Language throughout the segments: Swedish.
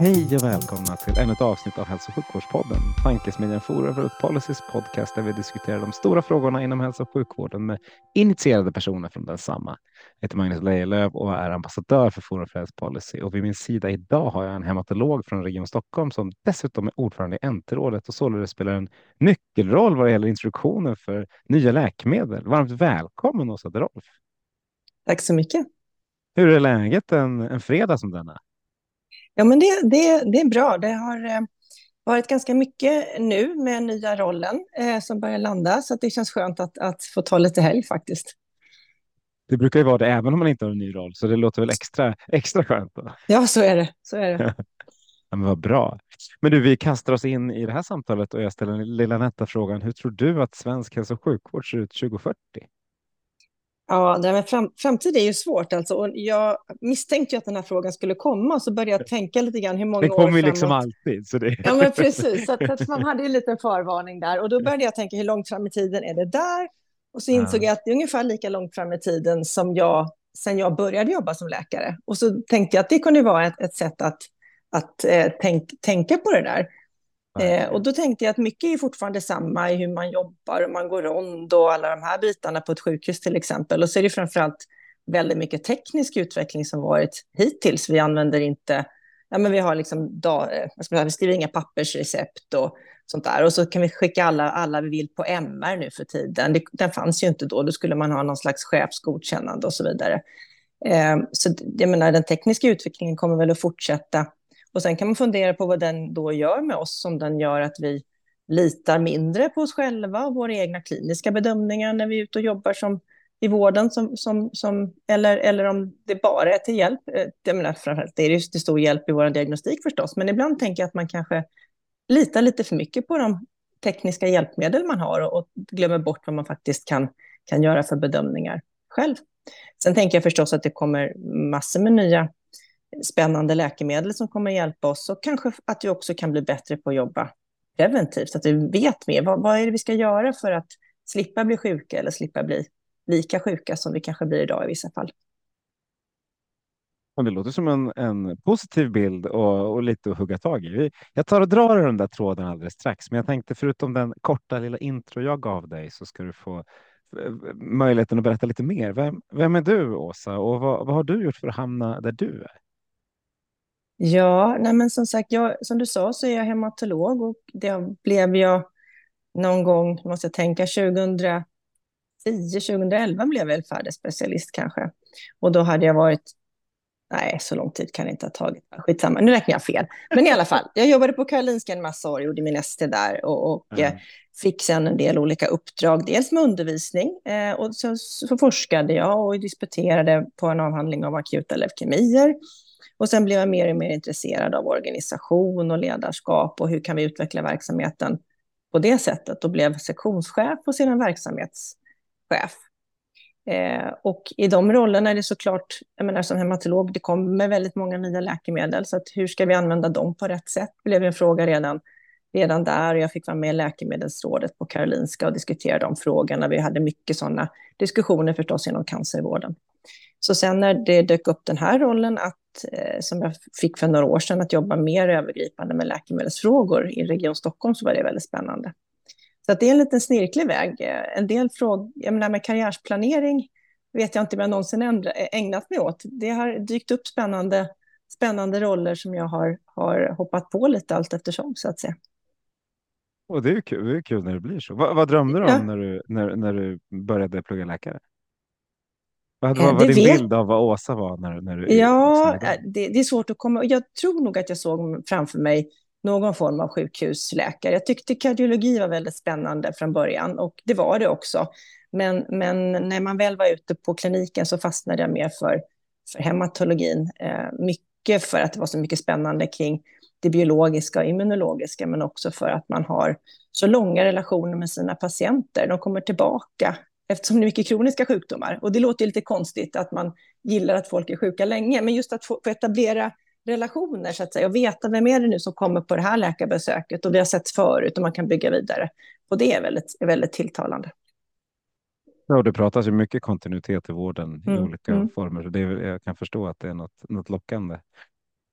Hej och välkomna till ännu ett avsnitt av Hälso och sjukvårdspodden. Tankesmedjan Forum för Policys podcast där vi diskuterar de stora frågorna inom hälso och sjukvården med initierade personer från densamma. Jag heter Magnus Lejelöw och är ambassadör för Forum för Health Policy och vid min sida idag har jag en hematolog från Region Stockholm som dessutom är ordförande i NT-rådet och således spelar en nyckelroll vad det gäller introduktionen för nya läkemedel. Varmt välkommen Åsa Drolf. Tack så mycket. Hur är läget en, en fredag som denna? Ja, men det, det, det är bra. Det har eh, varit ganska mycket nu med nya rollen eh, som börjar landa, så det känns skönt att, att få ta lite helg faktiskt. Det brukar ju vara det även om man inte har en ny roll, så det låter väl extra, extra skönt. Då. Ja, så är det. Så är det. ja, men vad bra. Men du, vi kastar oss in i det här samtalet och jag ställer den lilla nätta frågan. Hur tror du att svensk hälso och sjukvård ser ut 2040? Ja, det med fram, framtid är ju svårt alltså. Och jag misstänkte ju att den här frågan skulle komma så började jag tänka lite grann hur många år. Det kommer ju liksom alltid. Så det... Ja, men precis. Så att, att man hade ju en liten förvarning där. Och då började jag tänka hur långt fram i tiden är det där? Och så insåg ja. jag att det är ungefär lika långt fram i tiden som jag, sen jag började jobba som läkare. Och så tänkte jag att det kunde vara ett, ett sätt att, att eh, tänk, tänka på det där. Eh, och då tänkte jag att mycket är fortfarande samma i hur man jobbar och man går rond och alla de här bitarna på ett sjukhus till exempel. Och så är det framförallt väldigt mycket teknisk utveckling som varit hittills. Vi använder inte, ja men vi har liksom, dag, säga, vi skriver inga pappersrecept och sånt där. Och så kan vi skicka alla, alla vi vill på MR nu för tiden. Det, den fanns ju inte då, då skulle man ha någon slags chefsgodkännande och så vidare. Eh, så jag menar, den tekniska utvecklingen kommer väl att fortsätta och sen kan man fundera på vad den då gör med oss, om den gör att vi litar mindre på oss själva och våra egna kliniska bedömningar när vi är ute och jobbar som, i vården, som, som, som, eller, eller om det bara är till hjälp. Eh, jag menar, framförallt det är det till stor hjälp i vår diagnostik förstås, men ibland tänker jag att man kanske litar lite för mycket på de tekniska hjälpmedel man har och, och glömmer bort vad man faktiskt kan, kan göra för bedömningar själv. Sen tänker jag förstås att det kommer massor med nya spännande läkemedel som kommer hjälpa oss och kanske att vi också kan bli bättre på att jobba preventivt, så att vi vet mer. Vad, vad är det vi ska göra för att slippa bli sjuka eller slippa bli lika sjuka som vi kanske blir idag i vissa fall. Det låter som en, en positiv bild och, och, lite att hugga tag i. Jag tar och drar i den där tråden alldeles strax, men jag tänkte förutom den korta lilla intro jag gav dig så ska du få eh, möjligheten att berätta lite mer. Vem, vem är du, Åsa, och vad, vad har du gjort för att hamna där du är? Ja, nej men som sagt, jag, som du sa så är jag hematolog och det blev jag någon gång, måste jag tänka, 2010, 2011 blev jag väl färdig specialist kanske. Och då hade jag varit, nej så lång tid kan det inte ha tagit, skitsamma, nu räknar jag fel. Men i alla fall, jag jobbade på Karolinska en massa år, gjorde min ST där och, och mm. fick sen en del olika uppdrag, dels med undervisning eh, och så, så forskade jag och disputerade på en avhandling av akuta leukemier. Och sen blev jag mer och mer intresserad av organisation och ledarskap och hur kan vi utveckla verksamheten på det sättet och blev sektionschef och sedan verksamhetschef. Eh, och i de rollerna är det såklart, jag menar som hematolog, det kommer väldigt många nya läkemedel, så att hur ska vi använda dem på rätt sätt? Det blev en fråga redan, redan där och jag fick vara med i läkemedelsrådet på Karolinska och diskutera de frågorna. Vi hade mycket sådana diskussioner förstås inom cancervården. Så sen när det dök upp den här rollen, att, som jag fick för några år sedan, att jobba mer övergripande med läkemedelsfrågor i Region Stockholm, så var det väldigt spännande. Så att det är en liten snirklig väg. Eh, en del frågor, jag menar med karriärsplanering, vet jag inte om jag någonsin ändra, ägnat mig åt. Det har dykt upp spännande, spännande roller som jag har, har hoppat på lite allt eftersom, så att säga. Och det är kul, det är kul när det blir så. Vad, vad drömde du om ja. när, du, när, när du började plugga läkare? Vad var, var din vet... bild av vad Åsa var? När, när du, ja, liksom... det, det, är svårt att komma... Jag tror nog att jag såg framför mig någon form av sjukhusläkare. Jag tyckte kardiologi var väldigt spännande från början och det var det också. Men, men när man väl var ute på kliniken så fastnade jag mer för, för hematologin. Eh, mycket för att det var så mycket spännande kring det biologiska och immunologiska, men också för att man har så långa relationer med sina patienter. De kommer tillbaka eftersom det är mycket kroniska sjukdomar. Och det låter lite konstigt att man gillar att folk är sjuka länge, men just att få, få etablera relationer så att säga och veta vem är det nu som kommer på det här läkarbesöket och vi har sett förut och man kan bygga vidare. Och det är väldigt, väldigt tilltalande. Ja, det pratas ju mycket kontinuitet i vården mm. i olika mm. former. Så det jag kan förstå att det är något, något lockande.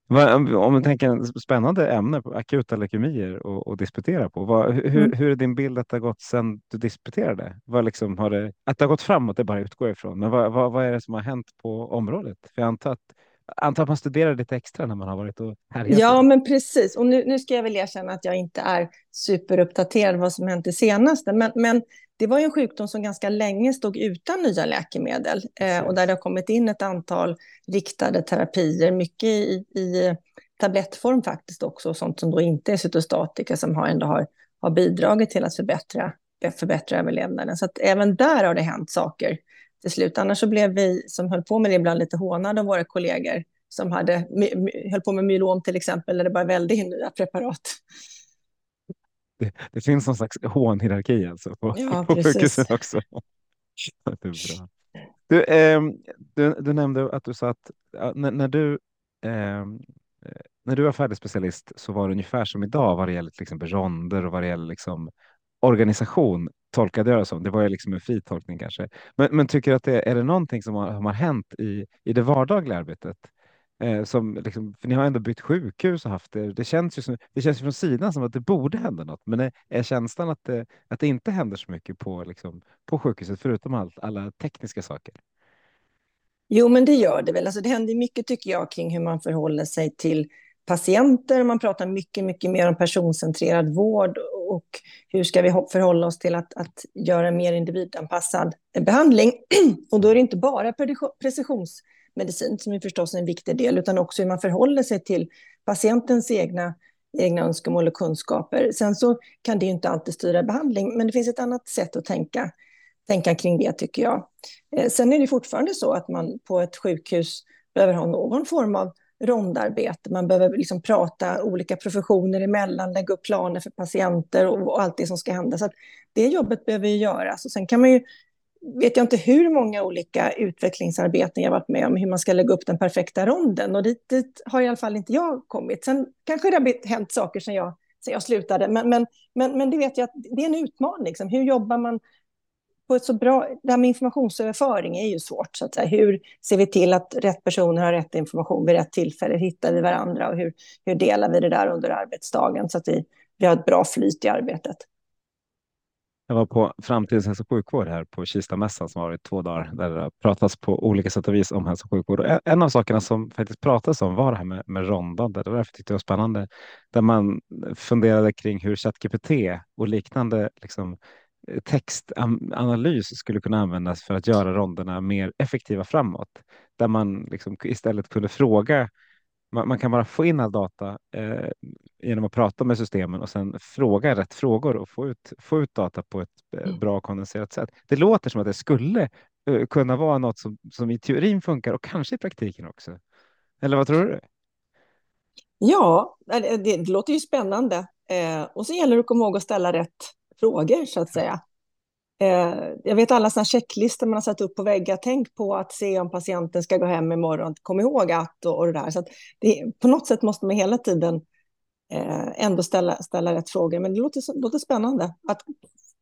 Om man tänker spännande ämne, akuta leukemier och, och disputera på. Vad, hur, mm. hur är din bild att det har gått sedan du disputerade? Vad liksom har det, att det har gått framåt, det bara utgår ifrån. Men vad, vad, vad är det som har hänt på området? För jag antar att antar att man studerar lite extra när man har varit och härjat. Ja, men precis. Och nu, nu ska jag väl erkänna att jag inte är superuppdaterad vad som hänt det senaste. Men, men det var ju en sjukdom som ganska länge stod utan nya läkemedel eh, och där det har kommit in ett antal riktade terapier, mycket i, i tablettform faktiskt också, och sånt som då inte är cytostatika som har, ändå har, har bidragit till att förbättra, förbättra överlevnaden. Så att även där har det hänt saker till slut. Annars så blev vi som höll på med det ibland lite hånade av våra kollegor som hade, höll på med myelom till exempel, där det bara välde in nya preparat. Det, det finns någon slags hånhierarki alltså på, ja, på sjukhusen också. det är bra. Du, eh, du, du, nämnde att du sa att när, när du eh, när du var färdig specialist så var det ungefär som idag vad det gäller till exempel ronder och vad det gäller liksom organisation tolkade jag det som. Det var ju liksom en fri tolkning kanske. Men, men tycker att det är det någonting som har, som har hänt i, i det vardagliga arbetet? Eh, som liksom, för ni har ändå bytt sjukhus och haft det. Det känns ju som, det känns ju från sidan som att det borde hända något, men är, är känslan att det, att det inte händer så mycket på, liksom, på sjukhuset förutom allt, alla tekniska saker? Jo, men det gör det väl. Alltså, det händer mycket tycker jag kring hur man förhåller sig till patienter. Man pratar mycket, mycket mer om personcentrerad vård och hur ska vi förhålla oss till att, att göra mer individanpassad behandling. Och då är det inte bara precisionsmedicin som är förstås en viktig del, utan också hur man förhåller sig till patientens egna, egna önskemål och kunskaper. Sen så kan det ju inte alltid styra behandling, men det finns ett annat sätt att tänka, tänka kring det tycker jag. Eh, sen är det fortfarande så att man på ett sjukhus behöver ha någon form av rondarbete. Man behöver liksom prata olika professioner emellan, lägga upp planer för patienter och, och allt det som ska hända. Så det jobbet behöver ju göras. Och sen kan man ju, vet jag inte hur många olika utvecklingsarbeten jag varit med om, hur man ska lägga upp den perfekta ronden. Och dit, dit har i alla fall inte jag kommit. Sen kanske det har hänt saker sen jag, sen jag slutade, men, men, men, men det vet jag att det är en utmaning. Liksom. Hur jobbar man på ett så bra... Det här med informationsöverföring är ju svårt. Så att säga. Hur ser vi till att rätt personer har rätt information vid rätt tillfälle? Hittar vi varandra och hur, hur delar vi det där under arbetsdagen så att vi, vi har ett bra flyt i arbetet? Jag var på Framtidens hälso och sjukvård här på Kistamässan som har varit två dagar där det har pratats på olika sätt och vis om hälso och sjukvård. Och en av sakerna som faktiskt pratades om var det här med, med rondande. Det var därför tyckte jag var spännande. Där man funderade kring hur ChatGPT och liknande liksom, textanalys skulle kunna användas för att göra ronderna mer effektiva framåt. Där man liksom istället kunde fråga, man, man kan bara få in all data eh, genom att prata med systemen och sen fråga rätt frågor och få ut, få ut data på ett eh, mm. bra kondenserat sätt. Det låter som att det skulle eh, kunna vara något som, som i teorin funkar och kanske i praktiken också. Eller vad tror du? Ja, det, det låter ju spännande. Eh, och så gäller det att komma ihåg att ställa rätt frågor så att säga. Eh, jag vet alla sådana checklistor man har satt upp på väggar. Tänk på att se om patienten ska gå hem imorgon. Kom ihåg att och, och det där. Så det, på något sätt måste man hela tiden eh, ändå ställa, ställa rätt frågor. Men det låter, låter spännande att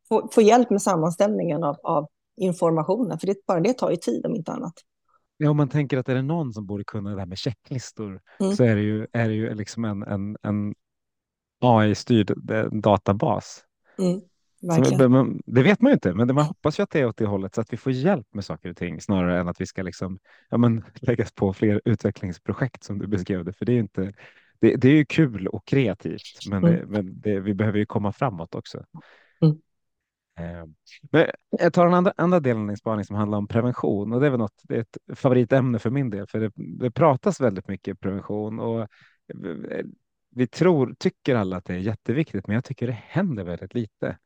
få, få hjälp med sammanställningen av, av informationen. För det, bara det tar ju tid om inte annat. Ja, om man tänker att är det någon som borde kunna det här med checklistor mm. så är det ju, är det ju liksom en, en, en AI-styrd eh, databas. Mm. Så, det vet man ju inte, men man hoppas ju att det är åt det hållet så att vi får hjälp med saker och ting snarare än att vi ska liksom, ja, men, läggas på fler utvecklingsprojekt som du beskrev det. För det är inte, det, det är ju kul och kreativt, men, mm. det, men det, vi behöver ju komma framåt också. Mm. Eh, men jag tar den andra, andra delen din spaning som handlar om prevention och det är väl något, det är ett favoritämne för min del, för det, det pratas väldigt mycket prevention och eh, vi tror, tycker alla att det är jätteviktigt, men jag tycker det händer väldigt lite.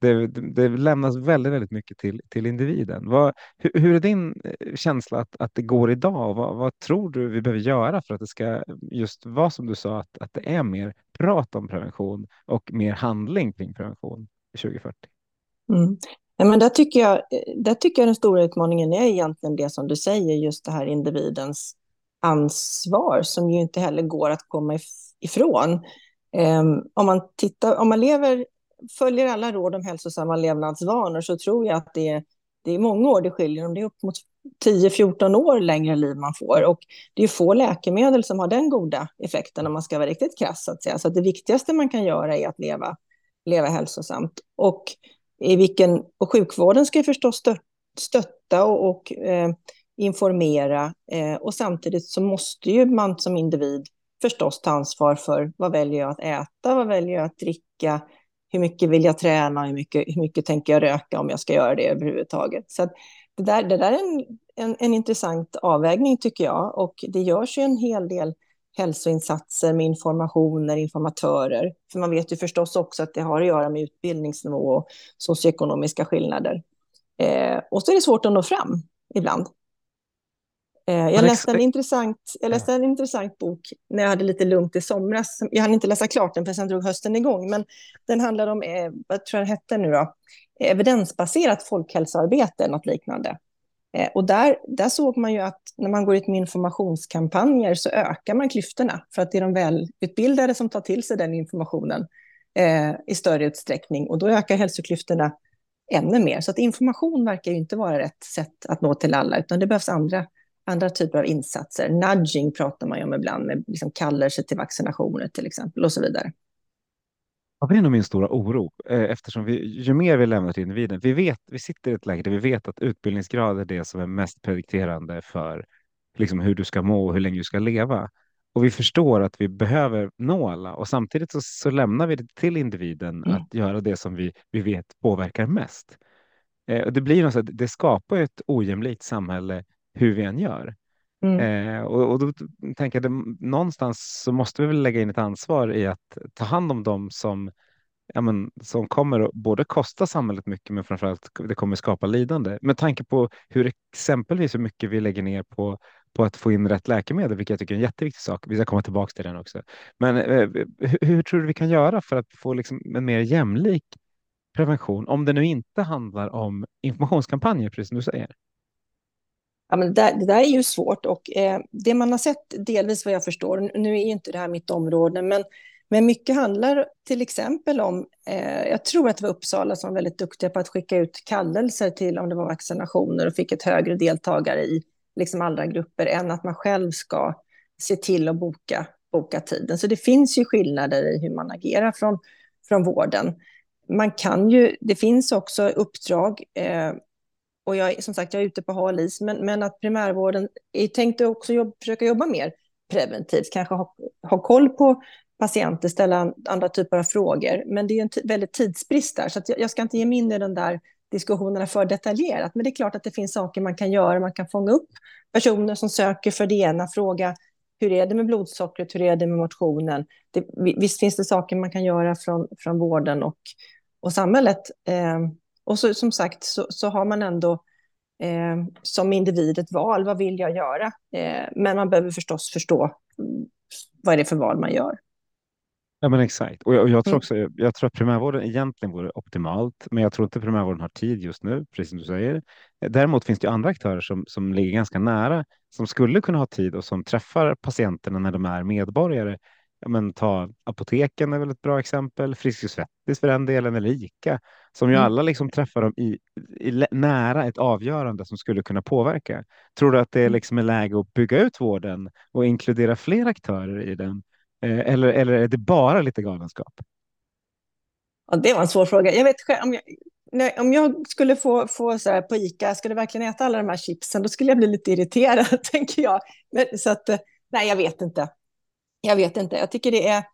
Det, det, lämnas väldigt, väldigt mycket till, till individen. Vad, hur, hur, är din eh, känsla att, att det går idag? Vad, vad, tror du vi behöver göra för att det ska just vara som du sa, att, att det är mer prat om prevention och mer handling kring prevention 2040? Mm. Ja, men där, tycker jag, eh, där tycker jag den stora utmaningen är egentligen det som du säger, just det här individens ansvar som ju inte heller går att komma ifrån. Ehm, om, man tittar, om man lever, följer alla råd om hälsosamma levnadsvanor så tror jag att det är, det är många år det skiljer, om det är upp mot 10-14 år längre liv man får. Och det är få läkemedel som har den goda effekten om man ska vara riktigt krass. Så, att säga. så att det viktigaste man kan göra är att leva, leva hälsosamt. Och, i vilken, och sjukvården ska förstås stötta och, och eh, informera. Eh, och samtidigt så måste ju man som individ förstås ta ansvar för vad väljer jag att äta, vad väljer jag att dricka, hur mycket vill jag träna, hur mycket, hur mycket tänker jag röka om jag ska göra det överhuvudtaget. Så det, där, det där är en, en, en intressant avvägning tycker jag och det görs ju en hel del hälsoinsatser med informationer, informatörer. För man vet ju förstås också att det har att göra med utbildningsnivå och socioekonomiska skillnader. Eh, och så är det svårt att nå fram ibland. Eh, jag läste, en intressant, jag läste en intressant bok när jag hade lite lugnt i somras. Jag hann inte läsa klart den för sen drog hösten igång. Men den handlar om, eh, vad tror jag den hette nu då? Evidensbaserat folkhälsoarbete, något liknande. Eh, och där, där såg man ju att när man går ut med informationskampanjer så ökar man klyftorna. För att det är de välutbildade som tar till sig den informationen eh, i större utsträckning. Och då ökar hälsoklyftorna ännu mer. Så att information verkar ju inte vara rätt sätt att nå till alla, utan det behövs andra andra typer av insatser. Nudging pratar man ju om ibland, med liksom kallelse till vaccinationer till exempel och så vidare. Ja, det är nog min stora oro eh, eftersom vi, ju mer vi lämnar till individen, vi vet, vi sitter i ett läge där vi vet att utbildningsgrad är det som är mest predikterande för liksom, hur du ska må och hur länge du ska leva. Och vi förstår att vi behöver nå alla och samtidigt så, så lämnar vi det till individen mm. att göra det som vi, vi vet påverkar mest. Eh, och det blir något det skapar ett ojämlikt samhälle hur vi än gör. Mm. Eh, och, och, då tänker jag att någonstans så måste vi väl lägga in ett ansvar i att ta hand om dem som, ja, men, som kommer att både kosta samhället mycket men framförallt det kommer skapa lidande. Med tanke på hur exempelvis hur mycket vi lägger ner på, på att få in rätt läkemedel, vilket jag tycker är en jätteviktig sak. Vi ska komma tillbaka till den också. Men eh, hur, hur, tror du vi kan göra för att få liksom en mer jämlik prevention om det nu inte handlar om informationskampanjer, precis som du säger? Ja, men det, där, det där är ju svårt och eh, det man har sett, delvis vad jag förstår, nu är ju inte det här mitt område, men, men mycket handlar till exempel om, eh, jag tror att det var Uppsala som var väldigt duktiga på att skicka ut kallelser till om det var vaccinationer och fick ett högre deltagare i liksom andra grupper än att man själv ska se till att boka, boka tiden. Så det finns ju skillnader i hur man agerar från, från vården. Man kan ju, det finns också uppdrag eh, och jag, som sagt, jag är ute på hal is, men, men att primärvården är tänkt att också jobba, försöka jobba mer preventivt, kanske ha, ha koll på patienter, ställa andra typer av frågor. Men det är en väldigt tidsbrist där, så jag, jag, ska inte ge mig in i den där diskussionerna för detaljerat. Men det är klart att det finns saker man kan göra. Man kan fånga upp personer som söker för det ena, fråga hur är det med blodsockret, hur är det med motionen? Det, visst finns det saker man kan göra från, från vården och, och samhället. Eh, och så, som sagt så, så har man ändå eh, som individ ett val. Vad vill jag göra? Eh, men man behöver förstås förstå mm, vad är det för val man gör. Ja, men exakt. Och jag, och jag tror mm. också, jag, jag tror att primärvården egentligen vore optimalt, men jag tror inte primärvården har tid just nu, precis som du säger. Däremot finns det andra aktörer som, som ligger ganska nära, som skulle kunna ha tid och som träffar patienterna när de är medborgare ja, men ta apoteken är väl ett bra exempel, Frisk och Svettis för den delen, eller ICA, som ju mm. alla liksom träffar dem i, i, nära ett avgörande som skulle kunna påverka. Tror du att det är mm. liksom är läge att bygga ut vården och inkludera fler aktörer i den? Eh, eller, eller är det bara lite galenskap? Ja, det var en svår fråga. Jag vet om jag, nej, om jag skulle få, få så här på ICA, skulle verkligen äta alla de här chipsen, då skulle jag bli lite irriterad, tänker jag. Men, så att, nej, jag vet inte. Jag vet inte, jag tycker det är,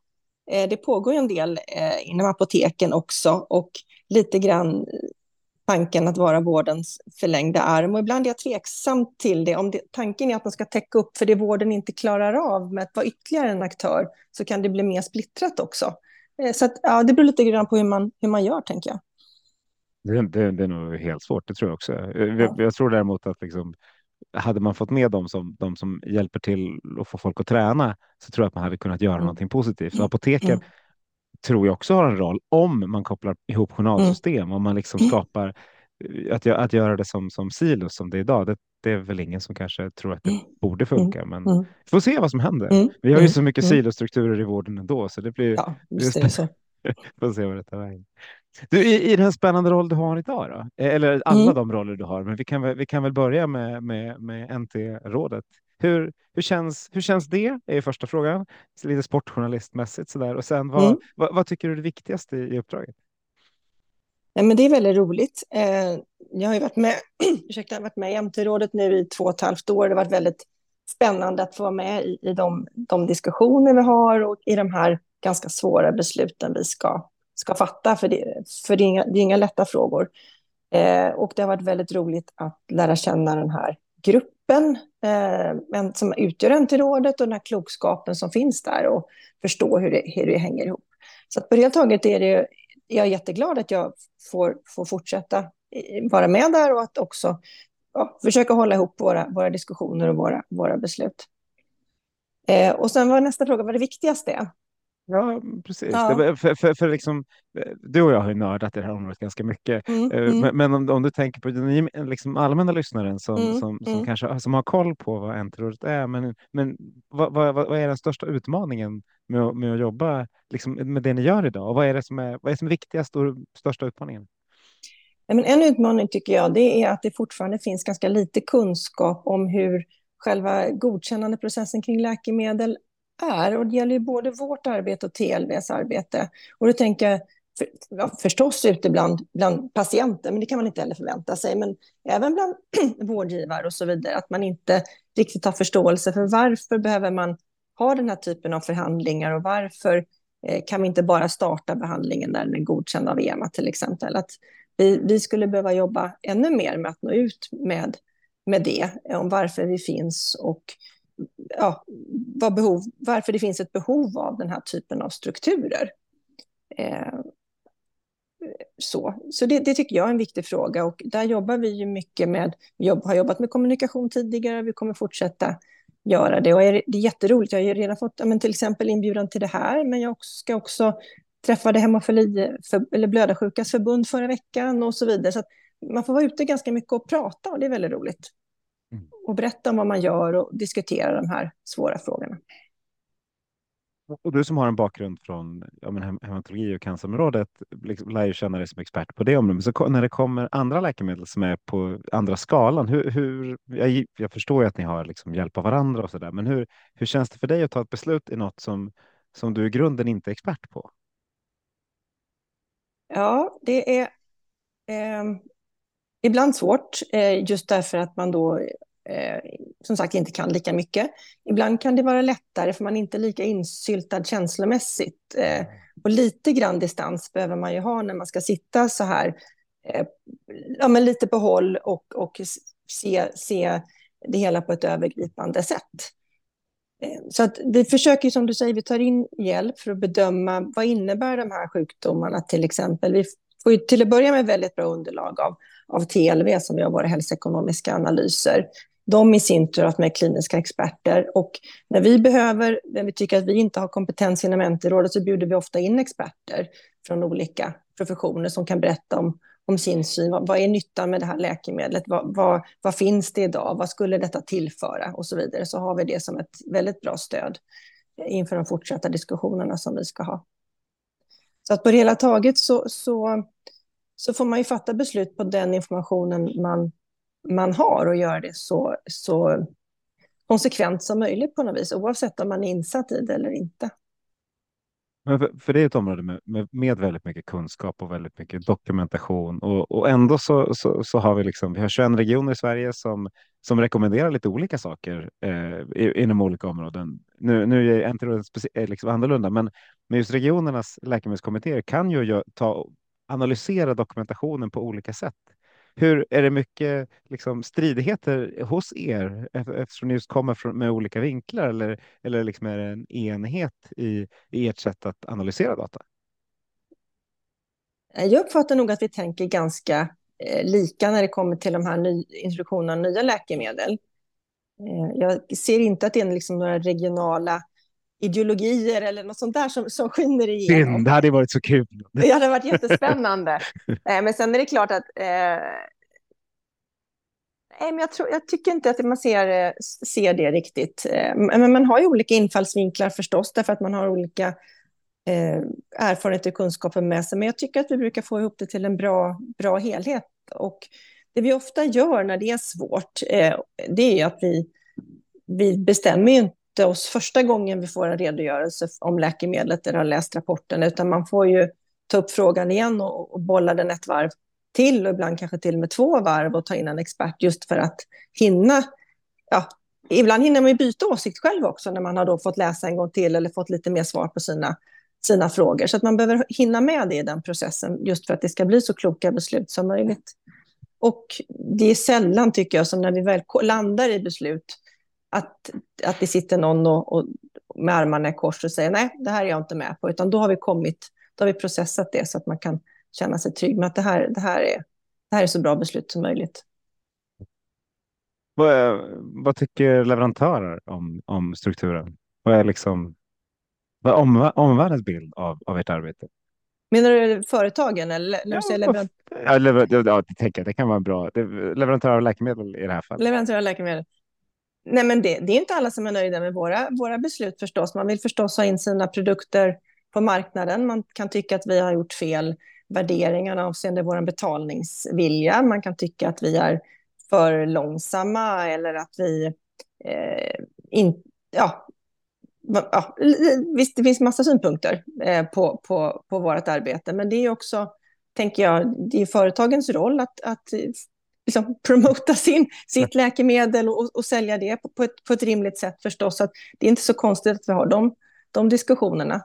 eh, det pågår en del eh, inom apoteken också och lite grann tanken att vara vårdens förlängda arm. Och ibland är jag tveksam till det. Om det, tanken är att man ska täcka upp för det vården inte klarar av med att vara ytterligare en aktör, så kan det bli mer splittrat också. Eh, så att, ja, det beror lite grann på hur man, hur man gör, tänker jag. Det, det, det är nog helt svårt, det tror jag också. Jag, ja. jag tror däremot att liksom, hade man fått med dem som, de som hjälper till att få folk att träna så tror jag att man hade kunnat göra mm. någonting positivt. Så apoteken mm. tror jag också har en roll om man kopplar ihop journalsystem, mm. om man liksom mm. skapar att, att göra det som, som silos som det är idag. Det, det är väl ingen som kanske tror att det mm. borde funka, men mm. vi får se vad som händer. Vi har ju så mycket silostrukturer i vården ändå, så det blir. Ja, just det. Så. får se vad det tar vägen. Du, i, i den spännande roll du har idag då? Eh, eller alla mm. de roller du har, men vi kan väl, vi kan väl börja med, med, med NT-rådet. Hur, hur, känns, hur känns det? är första frågan. Lite sportjournalistmässigt sådär. Och sen vad, mm. vad, vad, tycker du är det viktigaste i, i uppdraget? Ja, men det är väldigt roligt. Eh, jag har ju varit med, ursäkta, jag varit med i MT-rådet nu i två och ett halvt år. Det har varit väldigt spännande att få vara med i, i de, de diskussioner vi har och i de här ganska svåra besluten vi ska ska fatta, för det, för det, är, inga, det är inga lätta frågor. Eh, och det har varit väldigt roligt att lära känna den här gruppen eh, som utgör NT-rådet och den här klokskapen som finns där och förstå hur det, hur det hänger ihop. Så att på det taget är det, jag är jätteglad att jag får, får fortsätta eh, vara med där och att också ja, försöka hålla ihop våra, våra diskussioner och våra, våra beslut. Eh, och sen var nästa fråga vad det viktigaste är. Ja, precis. Ja. Det, för, för, för liksom, eh, du och jag har ju nördat i det här området ganska mycket. Mm, eh, mm. Men, men om, om, du tänker på den liksom allmänna lyssnaren som, mm, som, som mm. kanske som har koll på vad NT-rådet är. Men, men vad, vad, vad, är den största utmaningen med, med att jobba liksom, med det ni gör idag? Och vad är det som är, vad är, som viktigast och största utmaningen? Men en utmaning tycker jag det är att det fortfarande finns ganska lite kunskap om hur själva godkännandeprocessen kring läkemedel är. Och det gäller ju både vårt arbete och TLVs arbete. Och då tänker jag för, ja, förstås ute bland, bland patienter, men det kan man inte heller förvänta sig. Men även bland vårdgivare och så vidare, att man inte riktigt har förståelse för varför behöver man ha den här typen av förhandlingar och varför eh, kan vi inte bara starta behandlingen när den är godkänd av EMA till exempel. Att vi, vi skulle behöva jobba ännu mer med att nå ut med, med det, eh, om varför vi finns och ja, vad behov, varför det finns ett behov av den här typen av strukturer. Eh, så så det, det, tycker jag är en viktig fråga och där jobbar vi ju mycket med, vi har jobbat med kommunikation tidigare, vi kommer fortsätta göra det och är, det är jätteroligt. Jag har ju redan fått men till exempel inbjudan till det här, men jag ska också träffade hemofili för, eller blödarsjukas förbund förra veckan och så vidare. Så man får vara ute ganska mycket och prata och det är väldigt roligt. Mm. Och berätta om vad man gör och diskutera de här svåra frågorna. Och du som har en bakgrund från ja, men hematologi och cancerområdet liksom, lär ju känna dig som expert på det området. Så när det kommer andra läkemedel som är på andra skalan, hur, hur jag, jag, förstår ju att ni har liksom hjälp av varandra och så där, men hur, hur känns det för dig att ta ett beslut i något som, som du i grunden inte är expert på? Ja, det är eh, ibland svårt, eh, just därför att man då eh, som sagt inte kan lika mycket. Ibland kan det vara lättare för man är inte lika insyltad känslomässigt. Eh, och lite grann distans behöver man ju ha när man ska sitta så här, ja, men lite på håll och, och se, se det hela på ett övergripande sätt. Så att vi försöker, som du säger, vi tar in hjälp för att bedöma vad innebär de här sjukdomarna till exempel. Vi får ju till att börja med väldigt bra underlag av av TLV som gör våra hälsoekonomiska analyser. De i sin tur har med kliniska experter och när vi behöver, när vi tycker att vi inte har kompetens inom NT-rådet så bjuder vi ofta in experter från olika professioner som kan berätta om, om sin syn. Vad, vad är nyttan med det här läkemedlet? Vad, vad, vad, finns det idag? Vad skulle detta tillföra? Och så vidare. Så har vi det som ett väldigt bra stöd inför de fortsatta diskussionerna som vi ska ha. Så att på det hela taget så, så så får man ju fatta beslut på den informationen man, man har och göra det så, så konsekvent som möjligt på något vis, oavsett om man är insatt i det eller inte. Men för, för det är ett område med, med, med, väldigt mycket kunskap och väldigt mycket dokumentation och, och ändå så, så, så, har vi liksom, vi har 21 regioner i Sverige som, som rekommenderar lite olika saker eh, inom olika områden. Nu, nu är inte det eh, liksom annorlunda, men, men just regionernas läkemedelskommittéer kan ju ta analysera dokumentationen på olika sätt. hur är det mycket liksom, stridigheter hos er eftersom ni just kommer från, med olika vinklar eller, eller liksom är det en enhet i, i ert sätt att analysera data? Jag uppfattar nog att vi tänker ganska eh, lika när det kommer till de här ny, introduktionen av nya läkemedel. Eh, jag ser inte att det är liksom några regionala ideologier eller något sånt där som, som skiner igenom. Synd, det hade varit så kul. Det hade varit jättespännande. men sen är det klart att eh, Nej, men jag, tror, jag tycker inte att man ser, eh, ser det riktigt. Eh, men man har ju olika infallsvinklar förstås, därför att man har olika eh, erfarenheter och kunskaper med sig. Men jag tycker att vi brukar få ihop det till en bra, bra helhet. Och det vi ofta gör när det är svårt, eh, det är att vi, vi bestämmer inte oss första gången vi får en redogörelse om läkemedlet eller har läst rapporten, utan man får ju ta upp frågan igen och, och bolla den ett varv till och ibland kanske till och med två varv och ta in en expert just för att hinna. Ja, ibland hinner man ju byta åsikt själv också när man har då fått läsa en gång till eller fått lite mer svar på sina, sina frågor. Så att man behöver hinna med det i den processen just för att det ska bli så kloka beslut som möjligt. Och det är sällan, tycker jag, som när vi väl landar i beslut, att, att det sitter någon och, och med armarna i kors och säger nej, det här är jag inte med på, utan då har vi kommit, då har vi processat det så att man kan känna sig trygg med att det här, det här, är, det här är så bra beslut som möjligt. Vad, vad tycker leverantörer om, om strukturen? Vad är, liksom, vad är om, omvärldens bild av, av ert arbete? Menar du företagen eller när du säger leverant ja, lever, ja, det, tänker jag, det kan vara bra. Det, leverantörer av läkemedel i det här fallet. Leverantörer av läkemedel. Nej, men det, det är inte alla som är nöjda med våra, våra beslut förstås. Man vill förstås ha in sina produkter på marknaden. Man kan tycka att vi har gjort fel värderingar avseende vår betalningsvilja. Man kan tycka att vi är för långsamma eller att vi eh, inte... Ja, ja, visst, det finns massa synpunkter eh, på, på, på vårt arbete, men det är också, tänker jag, det är företagens roll att, att liksom promota sin, sitt läkemedel och, och sälja det på, på, ett, på ett rimligt sätt förstås. Att det är inte så konstigt att vi har de, de diskussionerna.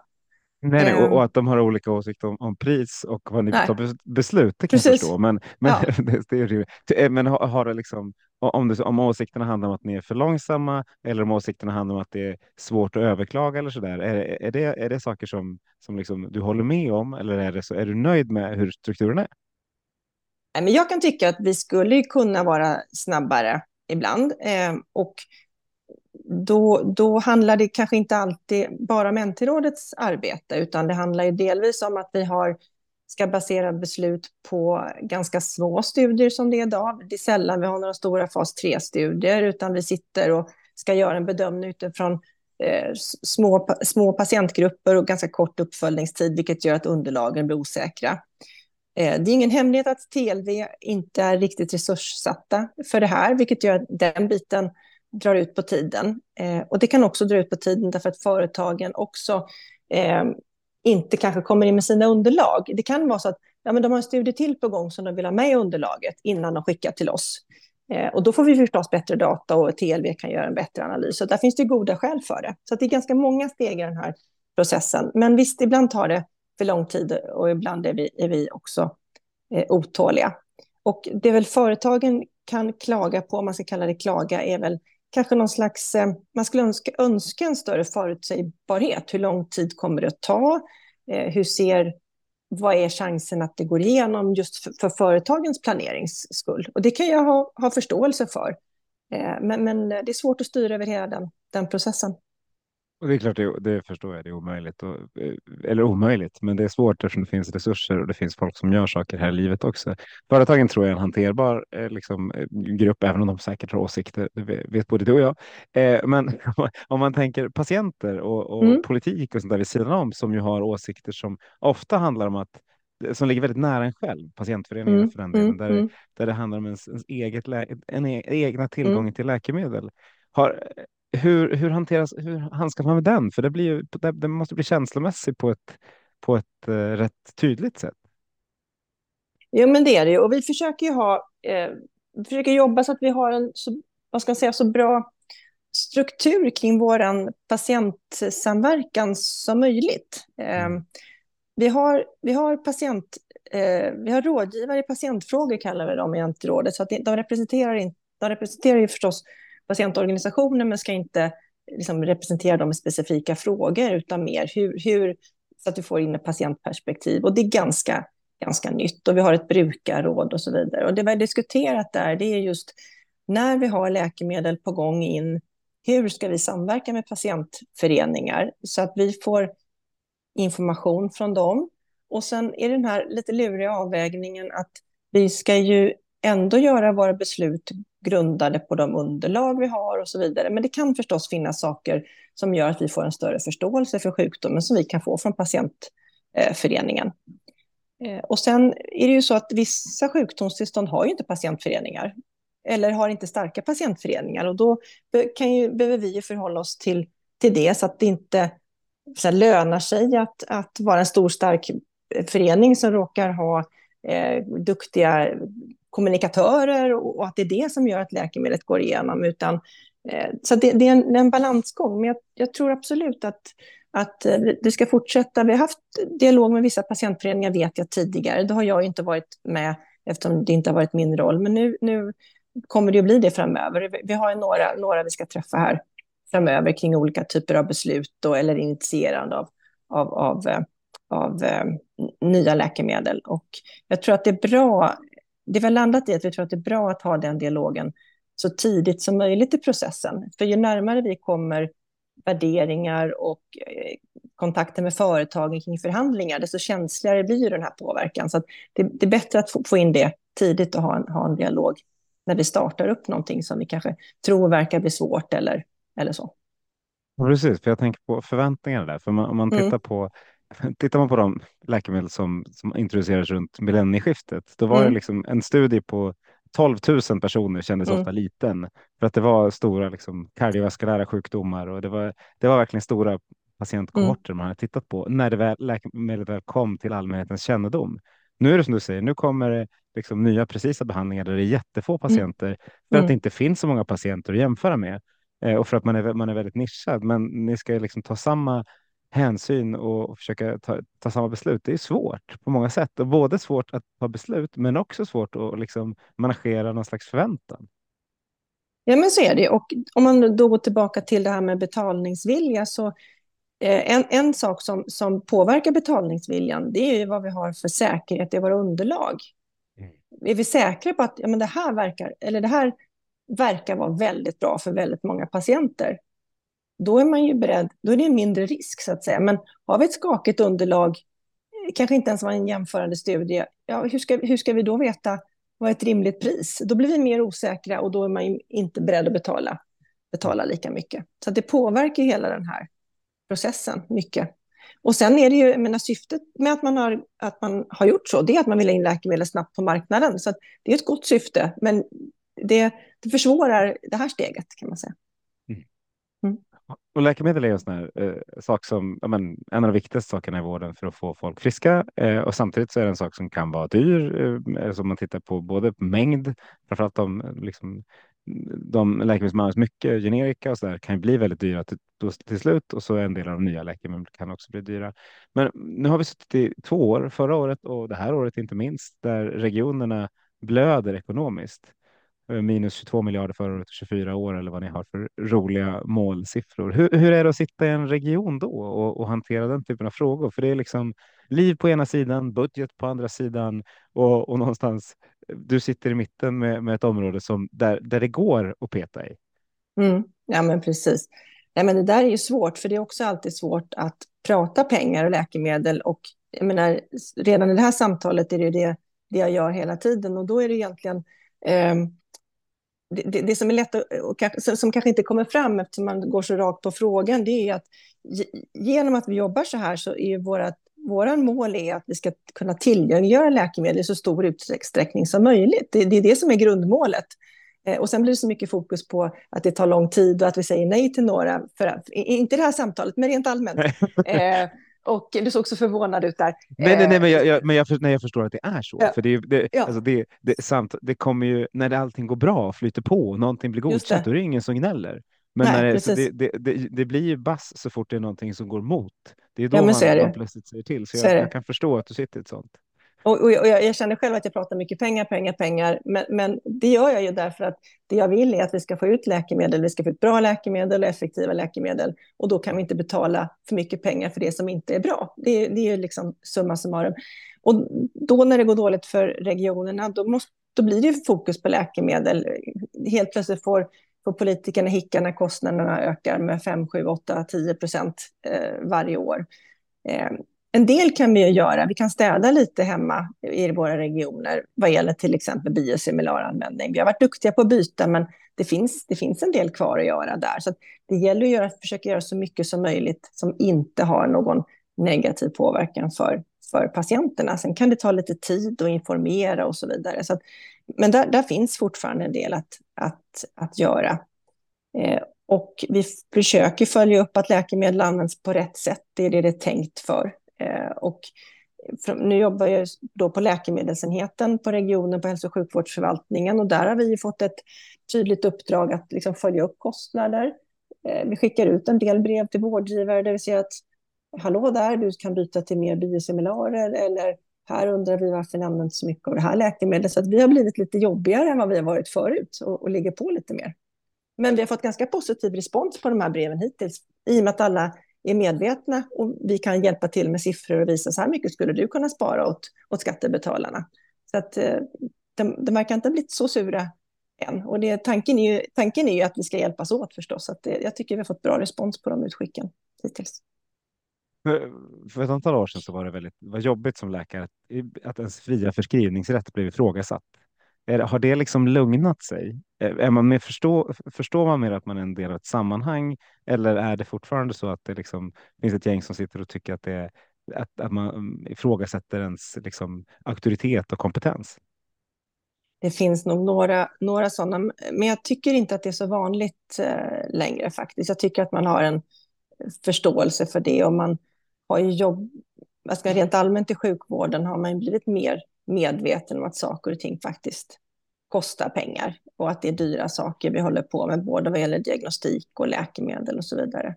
Nej, nej och, och, att de har olika åsikter om, om pris och vad ni nej. tar beslut, det kan Precis. jag förstå. Men, men, ja. det, det är eh, men har, har det liksom, om, det, om åsikterna handlar om att ni är för långsamma eller om åsikterna handlar om att det är svårt att överklaga eller så där. Är, är, det, är det saker som, som liksom du håller med om eller är, det så, är du nöjd med hur strukturen är? Eh, men jag kan tycka att vi skulle kunna vara snabbare ibland. Eh, och då, då handlar det kanske inte alltid bara om NT-rådets arbete, utan det handlar ju delvis om att vi har, ska basera beslut på ganska små studier som det är idag. Det är sällan vi har några stora fas 3-studier, utan vi sitter och ska göra en bedömning utifrån eh, små, små patientgrupper och ganska kort uppföljningstid, vilket gör att underlagen blir osäkra. Eh, det är ingen hemlighet att TLV inte är riktigt resurssatta för det här, vilket gör att den biten drar ut på tiden. Eh, och det kan också dra ut på tiden därför att företagen också eh, inte kanske kommer in med sina underlag. Det kan vara så att ja, men de har en studie till på gång som de vill ha med i underlaget innan de skickar till oss. Och då får vi förstås bättre data och TLV kan göra en bättre analys. Så där finns det goda skäl för det. Så det är ganska många steg i den här processen. Men visst, ibland tar det för lång tid och ibland är vi, är vi också eh, otåliga. Och det väl företagen kan klaga på, om man ska kalla det klaga, är väl kanske någon slags, eh, man skulle önska, önska en större förutsägbarhet. Hur lång tid kommer det att ta? Eh, hur ser, vad är chansen att det går igenom just för, för företagens planerings skull? Och det kan jag ha, ha förståelse för. Eh, men, men det är svårt att styra över hela den, den processen. Och det är klart, det, det förstår jag, det är omöjligt. Och, eh, eller omöjligt, men det är svårt eftersom det finns resurser och det finns folk som gör saker här i livet också. Företagen tror jag är en hanterbar eh, liksom, eh, grupp, även om de säkert har åsikter. Det vet både du och jag. Eh, men om man tänker patienter och, och mm. politik och sånt där vid sidan om som ju har åsikter som ofta handlar om att som ligger väldigt nära en själv, patientföreningen mm, för den delen, mm, där, mm. där det handlar om ens, ens eget en e egna tillgången mm. till läkemedel. Har, hur, hur, hanteras, hur handskas man med den? För det, blir ju, det, det måste bli känslomässigt på ett, på ett uh, rätt tydligt sätt. Jo, men det är det Och vi försöker ha, eh, vi försöker jobba så att vi har en så, vad ska säga, så bra struktur kring vår patientsamverkan som möjligt. Eh, vi, har, vi har patient eh, vi har rådgivare i patientfrågor, kallar vi dem i Antirådet. Så att de, representerar in, de representerar ju förstås patientorganisationer, men ska inte liksom, representera dem i specifika frågor, utan mer hur, hur, så att du får in ett patientperspektiv. Och det är ganska, ganska nytt. Och vi har ett brukarråd och så vidare. Och det vi har diskuterat där, det är just när vi har läkemedel på gång in, hur ska vi samverka med patientföreningar så att vi får information från dem och sen är det den här lite luriga avvägningen att vi ska ju ändå göra våra beslut grundade på de underlag vi har och så vidare. Men det kan förstås finnas saker som gör att vi får en större förståelse för sjukdomen som vi kan få från patientföreningen. Eh, och sen är det ju så att vissa sjukdomstillstånd har ju inte patientföreningar eller har inte starka patientföreningar och då kan ju, behöver vi ju förhålla oss till, till det så att det inte så här, lönar sig att, att vara en stor stark eh, förening som råkar ha eh, duktiga kommunikatörer och, och, att det är det som gör att läkemedlet går igenom. Utan, eh, så det, det, är en, en balansgång, men jag, jag, tror absolut att, att eh, det ska fortsätta. Vi har haft dialog med vissa patientföreningar, vet jag tidigare. Det har jag inte varit med eftersom det inte har varit min roll. Men nu, nu kommer det att bli det framöver. Vi har några, några vi ska träffa här framöver kring olika typer av beslut då, eller initierande av, av, av, eh, av eh, nya läkemedel. Och jag tror att det är bra, det vi har landat i att vi tror att det är bra att ha den dialogen så tidigt som möjligt i processen. För ju närmare vi kommer värderingar och eh, kontakter med företagen kring förhandlingar, desto känsligare blir den här påverkan. Så det, det, är bättre att få, få, in det tidigt och ha en, ha en dialog när vi startar upp någonting som vi kanske tror verkar bli svårt eller, eller så. Ja, precis, för jag tänker på förväntningarna där. För man, om man tittar mm. på Tittar man på de läkemedel som, som introducerades runt millennieskiftet, då var mm. det liksom en studie på 12 000 personer kändes mm. ofta liten för att det var stora liksom, kardiovaskulära sjukdomar och det var, det var verkligen stora patientkohorter mm. man hade tittat på när det väl, läkemedlet väl kom till allmänhetens kännedom. Nu är det som du säger, nu kommer det liksom nya precisa behandlingar där det är jättefå mm. patienter mm. för att mm. det inte finns så många patienter att jämföra med eh, och för att man är, man är väldigt nischad. Men ni ska liksom ta samma hänsyn och försöka ta, ta samma beslut. Det är svårt på många sätt och både svårt att ta beslut, men också svårt att liksom managera någon slags förväntan. Ja, men så är det. Och om man då går tillbaka till det här med betalningsvilja så eh, en, en sak som, som påverkar betalningsviljan, det är ju vad vi har för säkerhet i våra underlag. Mm. Är vi säkra på att ja, men det, här verkar, eller det här verkar vara väldigt bra för väldigt många patienter, då är man ju beredd, då är det en mindre risk så att säga. Men har vi ett skakigt underlag, kanske inte ens var en jämförande studie, ja, hur, ska, hur ska vi då veta vad är ett rimligt pris? Då blir vi mer osäkra och då är man inte beredd att betala, betala lika mycket. Så det påverkar hela den här processen mycket. Och sen är det ju, jag menar, syftet med att man, har, att man har gjort så, det är att man vill ha in läkemedel snabbt på marknaden. Så det är ett gott syfte, men det, det försvårar det här steget kan man säga. Och läkemedel är en sån här eh, sak som ja, men, en av de viktigaste sakerna i vården för att få folk friska eh, och samtidigt så är det en sak som kan vara dyr. Eh, alltså som man tittar på både mängd, framförallt de, liksom, de läkemedel som används mycket, generika och så där, kan bli väldigt dyra till, till slut och så en del av de nya läkemedel kan också bli dyra. Men nu har vi suttit i två år, förra året och det här året inte minst, där regionerna blöder ekonomiskt. Eh, minus 22 miljarder förra året och 24 år eller vad ni har för roliga målsiffror. Hur, hur är det att sitta i en region då och, och, hantera den typen av frågor? För det är liksom liv på ena sidan, budget på andra sidan och, och någonstans eh, du sitter i mitten med, med ett område som där, där det går att peta i. Mm, ja, men precis. Ja, men det där är ju svårt, för det är också alltid svårt att prata pengar och läkemedel. Och jag menar, redan i det här samtalet är det det, det jag gör hela tiden och då är det egentligen eh, det, det, som är lätt att, och som kanske inte kommer fram eftersom man går så rakt på frågan, det är att genom att vi jobbar så här så är vårat våra mål är att vi ska kunna tillgängliggöra läkemedel i så stor utsträckning som möjligt. Det, det är det som är grundmålet. Eh, och sen blir det så mycket fokus på att det tar lång tid och att vi säger nej till några, för, inte det här samtalet, men rent allmänt. eh, och du såg så förvånad ut där. Nej, nej, nej men, jag, jag, men jag, nej, jag förstår att det är så. Ja. För det, det, ja. alltså det, det, samt, det kommer ju, när allting går bra, flyter på, och någonting blir godkänt, då är det ingen som gnäller. Men nej, när det, det, det, det, blir ju bass så fort det är någonting som går mot. Det är då ja, man, man plötsligt säger till. Så, så jag, jag, kan förstå att du sitter i ett sånt. Och, och, jag, jag, känner själv att jag pratar mycket pengar, pengar, pengar, men, men, det gör jag ju därför att det jag vill är att vi ska få ut läkemedel, vi ska få ut bra läkemedel och effektiva läkemedel. Och då kan vi inte betala för mycket pengar för det som inte är bra. Det, det är ju liksom summa summarum. Och då när det går dåligt för regionerna, då, måste, då blir det fokus på läkemedel. Helt plötsligt får, får politikerna hicka när kostnaderna ökar med 5, 7, 8, 10 procent eh, varje år. Eh, en del kan vi ju göra. Vi kan städa lite hemma i våra regioner vad gäller till exempel biosimilaranvändning. Vi har varit duktiga på att byta, men det finns, det finns en del kvar att göra där. Så det gäller att göra, försöka göra så mycket som möjligt som inte har någon negativ påverkan för, för patienterna. Sen kan det ta lite tid att informera och så vidare. Så att, men där, där finns fortfarande en del att, att, att göra. Eh, och vi försöker följa upp att läkemedel används på rätt sätt. Det är det det är tänkt för. Eh, och nu jobbar jag då på läkemedelsenheten på regionen på hälso och sjukvårdsförvaltningen och där har vi fått ett tydligt uppdrag att liksom följa upp kostnader. Eh, vi skickar ut en del brev till vårdgivare där vi säger att hallå där, du kan byta till mer biosimilarer eller här undrar vi varför ni använder så mycket av det här läkemedlet. Så att vi har blivit lite jobbigare än vad vi har varit förut och, och ligger på lite mer. Men vi har fått ganska positiv respons på de här breven hittills i och med att alla är medvetna och vi kan hjälpa till med siffror och visa så här mycket skulle du kunna spara åt, åt skattebetalarna. Så att eh, de, de verkar inte ha blivit så sura än. Och det, tanken, är ju, tanken är ju att vi ska hjälpas åt förstås. Att det, jag tycker vi har fått bra respons på de utskicken hittills. För, för ett antal år sedan så var det väldigt var jobbigt som läkare att, att ens fria förskrivningsrätt blev ifrågasatt. Är, har det liksom lugnat sig? Är man mer förstå, förstår man mer att man är en del av ett sammanhang eller är det fortfarande så att det liksom finns ett gäng som sitter och tycker att, det är, att, att man mm, ifrågasätter ens liksom, auktoritet och kompetens? Det finns nog några, några sådana, men jag tycker inte att det är så vanligt eh, längre faktiskt. Jag tycker att man har en förståelse för det och man har ju jobb, alltså rent allmänt i sjukvården har man blivit mer medveten om att saker och ting faktiskt kostar pengar och att det är dyra saker vi håller på med, både vad gäller diagnostik och läkemedel och så vidare.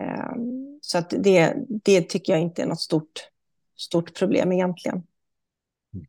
Ehm, så att det, det tycker jag inte är något stort, stort problem egentligen. Mm.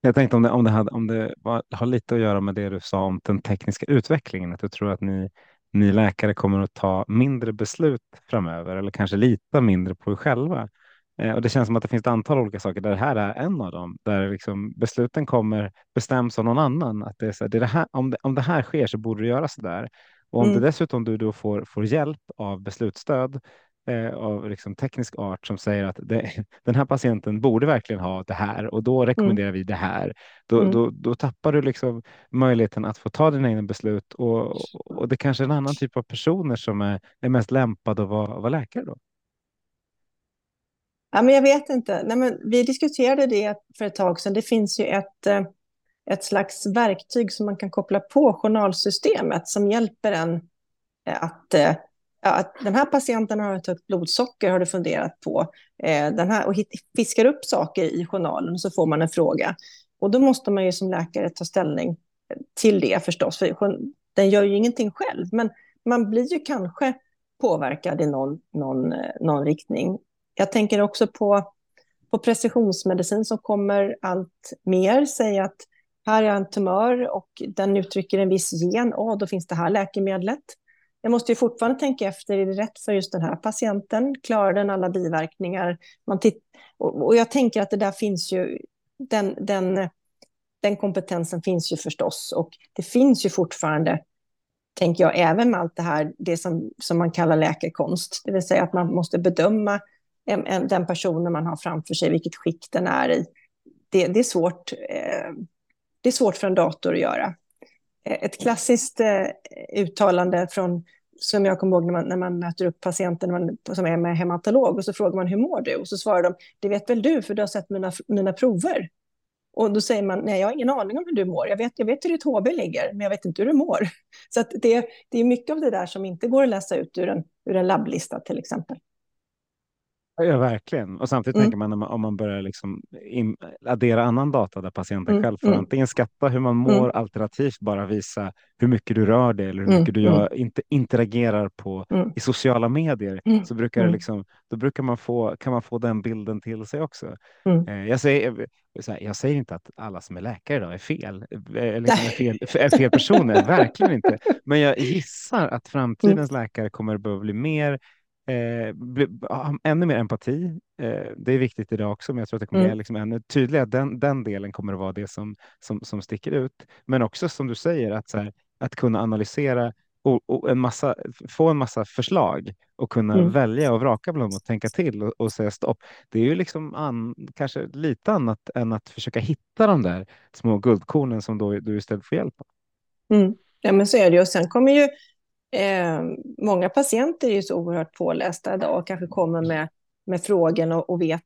Jag tänkte om det, om det, hade, om det var, har lite att göra med det du sa om den tekniska utvecklingen, att du tror att ni, ni läkare kommer att ta mindre beslut framöver eller kanske lita mindre på er själva. Eh, och det känns som att det finns ett antal olika saker där det här är en av dem, där liksom besluten kommer bestäms av någon annan. Att det är så här, det är det här, om, det, om det här sker så borde du göra så där. Och om mm. det dessutom du då får, får hjälp av beslutsstöd eh, av liksom teknisk art som säger att det, den här patienten borde verkligen ha det här och då rekommenderar mm. vi det här. Då, mm. då, då tappar du liksom möjligheten att få ta dina egna beslut och, och det kanske är en annan typ av personer som är, är mest lämpade att vara, vara läkare då. Ja, men jag vet inte. Nej, men vi diskuterade det för ett tag sedan. Det finns ju ett, eh, ett slags verktyg som man kan koppla på journalsystemet som hjälper en eh, att, eh, ja, att den här patienten har ett högt blodsocker, har du funderat på. Den här, och fiskar upp saker i journalen så får man en fråga. Och då måste man ju som läkare ta ställning till det förstås, för den gör ju ingenting själv. Men man blir ju kanske påverkad i någon, någon, någon riktning. Jag tänker också på, på precisionsmedicin som kommer allt mer. Säg att här är en tumör och den uttrycker en viss gen. Åh, då finns det här läkemedlet. Jag måste ju fortfarande tänka efter, är det rätt för just den här patienten? Klarar den alla biverkningar? Man och, och jag tänker att det där finns ju, den, den, den kompetensen finns ju förstås. Och det finns ju fortfarande, tänker jag, även med allt det här, det som, som man kallar läkekonst. Det vill säga att man måste bedöma den personen man har framför sig, vilket skick den är i. Det, det är, svårt, eh, det är svårt för en dator att göra. Eh, ett klassiskt eh, uttalande från, som jag kommer ihåg när man, när man möter upp patienten man, som är med hematolog och så frågar man hur mår du? Och så svarar de, det vet väl du för du har sett mina, mina prover. Och då säger man, nej jag har ingen aning om hur du mår. Jag vet, jag vet hur ditt HB ligger, men jag vet inte hur du mår. Så det, det är mycket av det där som inte går att läsa ut ur en, ur en labblista till exempel. Ja, verkligen. Och samtidigt mm. tänker man, om man börjar liksom in, addera annan data där patienten mm. själv får mm. antingen skatta hur man mår, mm. alternativt bara visa hur mycket du rör dig eller hur mm. mycket du gör, inte interagerar på i sociala medier, så brukar det liksom, då brukar man få, kan man få den bilden till sig också. Eh, jag, säger, jag säger inte att alla som är läkare idag är fel, eh, liksom är fel, är fel personer, verkligen inte. Men jag gissar att framtidens läkare kommer behöva bli mer eh, ännu mer empati. Eh, det är viktigt idag också, men jag tror att det kommer mm. bli liksom ännu tydligare. Den, den delen kommer att vara det som, som, som sticker ut. Men också som du säger, att, så här, att kunna analysera och, och, en massa, få en massa förslag och kunna mm. välja och vraka bland dem och tänka till och, och, säga stopp. Det är ju liksom an, kanske lite annat än att försöka hitta de där små guldkornen som då, du istället får hjälp av. Mm. Ja, men så är det. Och sen kommer ju Eh, många patienter är ju så oerhört pålästa idag och kanske kommer med, med frågan och, och vet,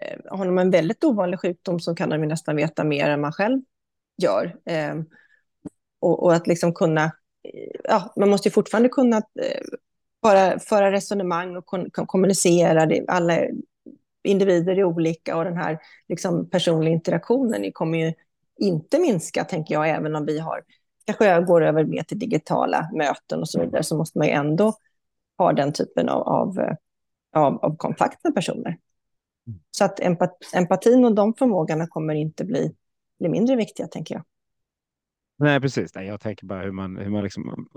eh, har de en väldigt ovanlig sjukdom så kan de ju nästan veta mer än man själv gör. Eh, och, och, att liksom kunna, eh, ja, man måste ju fortfarande kunna eh, bara föra resonemang och kon kommunicera. Det, alla individer är olika och den här liksom, personliga interaktionen kommer ju inte minska, tänker jag, även om vi har kanske jag går över mer till digitala möten och så vidare, så måste man ju ändå ha den typen av, av, av, av kontakt med personer. Mm. Så att empat, empatin och de förmågorna kommer inte bli, bli mindre viktiga, tänker jag. Nej, precis. Nej, jag tänker bara hur man, hur man liksom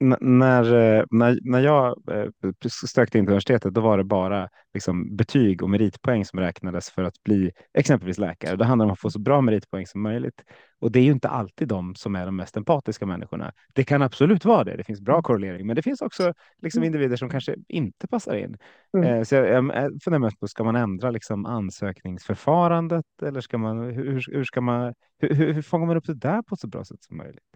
när, eh, när, när jag eh, sökte in till universitetet, då var det bara liksom betyg och meritpoäng som räknades för att bli exempelvis läkare. Det handlar om att få så bra meritpoäng som möjligt. Och det är ju inte alltid de som är de mest empatiska människorna. Det kan absolut vara det. Det finns bra korrelering, men det finns också liksom mm. individer som kanske inte passar in. Mm. Eh, så jag, jag funderar på, ska man ändra liksom ansökningsförfarandet eller ska man, hur, hur ska man, hur, hur fångar man upp det där på ett så bra sätt som möjligt?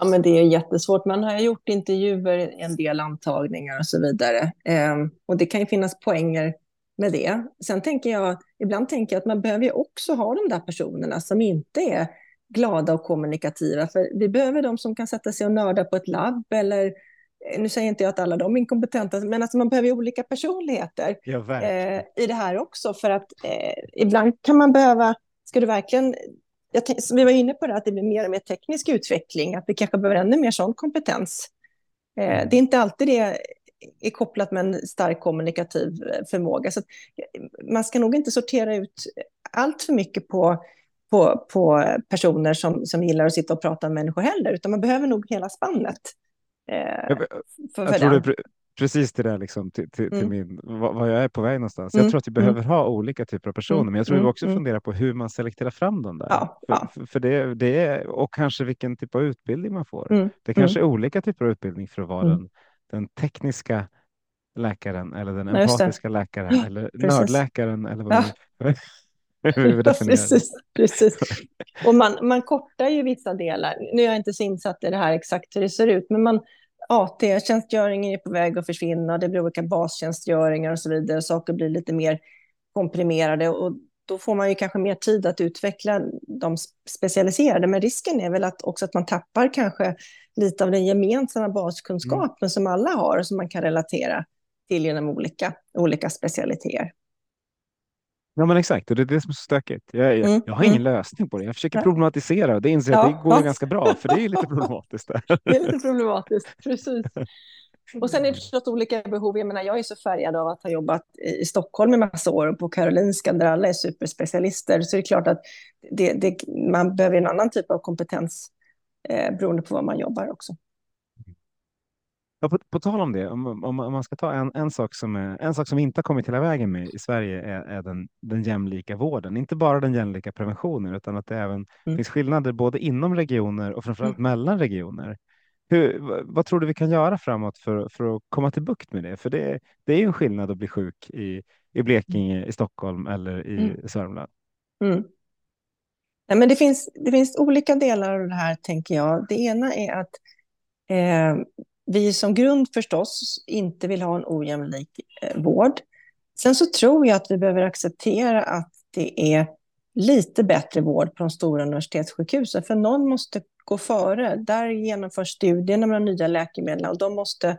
Ja, men det är jättesvårt. Man har gjort intervjuer, en del antagningar och så vidare. Eh, och det kan ju finnas poänger med det. Sen tänker jag, ibland tänker jag att man behöver ju också ha de där personerna som inte är glada och kommunikativa. För vi behöver de som kan sätta sig och nörda på ett labb eller eh, nu säger inte jag att alla de är inkompetenta, men alltså man behöver olika personligheter ja, eh, i det här också. För att eh, ibland kan man behöva, ska du verkligen jag, vi var inne på det, att det blir mer och mer teknisk utveckling, att vi kanske behöver ännu mer sån kompetens. Eh, mm. det är inte alltid det är kopplat med en stark kommunikativ eh, förmåga. Så eh, man ska nog inte sortera ut allt för mycket på, på, på personer som, som gillar att sitta och prata med människor heller, utan man behöver nog hela spannet. Eh, jag, för, jag tror det, precis till det liksom, till, till, mm. till min, vad, jag är på väg någonstans. Mm. Jag tror att vi mm. behöver ha olika typer av personer, men jag tror vi mm. också mm. fundera på hur man selekterar fram dem där. Ja, för, ja. för det, det är, och kanske vilken typ av utbildning man får. Det kanske är olika typer av utbildning för att vara den, den tekniska läkaren eller den empatiska läkaren eller precis. nördläkaren eller vad ja. hur precis, precis. Och man, man kortar ju vissa delar. Nu är jag inte så insatt i det här exakt hur det ser ut, men man, AT-tjänstgöringen är på väg att försvinna, det blir olika bastjänstgöringar och så vidare, saker blir lite mer komprimerade och då får man ju kanske mer tid att utveckla de specialiserade, men risken är väl att också att man tappar kanske lite av den gemensamma baskunskapen mm. som alla har och som man kan relatera till genom olika, olika specialiteter. Ja, men exakt. Och det är det som är så stökigt. Jag, jag, mm. jag har ingen mm. lösning på det. Jag försöker problematisera och det inser jag ja, att det går ja. ganska bra, för det är lite problematiskt. Där. Det är lite problematiskt, precis. Och sen är det förstås olika behov. Jag menar, jag är så färgad av att ha jobbat i Stockholm i massa år och på Karolinska där alla är superspecialister. Så det är klart att det, det, man behöver en annan typ av kompetens eh, beroende på var man jobbar också. Ja, på, på tal om det, om, om, om, man ska ta en, en, sak som är, en sak som vi inte har kommit hela vägen med i Sverige är, är den, den jämlika vården. Inte bara den jämlika preventionen utan att det även mm. finns skillnader både inom regioner och framförallt mm. mellan regioner. Hur, vad tror du vi kan göra framåt för, för att komma till bukt med det? För det, det är ju en skillnad att bli sjuk i, i Blekinge, i Stockholm eller i mm. Sörmland. Mm. Ja, men det, finns, det finns olika delar av det här, tänker jag. Det ena är att eh, vi som grund förstås inte vill ha en ojämlik eh, vård. Sen så tror jag att vi behöver acceptera att det är lite bättre vård på de stora universitetssjukhusen, för någon måste gå före. Där genomförs studierna med de nya läkemedlen och de måste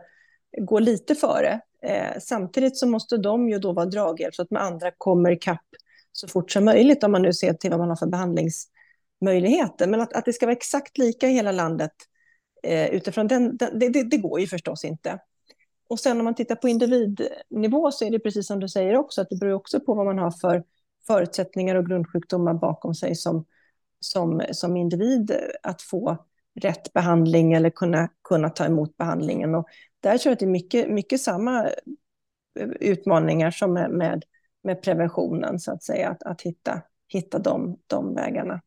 gå lite före. Eh, samtidigt så måste de ju då vara draghjälp så att de andra kommer ikapp så fort som möjligt om man nu ser till vad man har för behandlingsmöjligheter. Men att, att det ska vara exakt lika i hela landet eh, utifrån den, den det, det, det, går ju förstås inte. Och sen om man tittar på individnivå så är det precis som du säger också, att det beror också på vad man har för förutsättningar och grundsjukdomar bakom sig som, som, som individ att få rätt behandling eller kunna, kunna ta emot behandlingen. Och där tror jag att det är mycket, mycket samma eh, utmaningar som med, med, med preventionen, så att säga, att, att hitta, hitta de, de vägarna.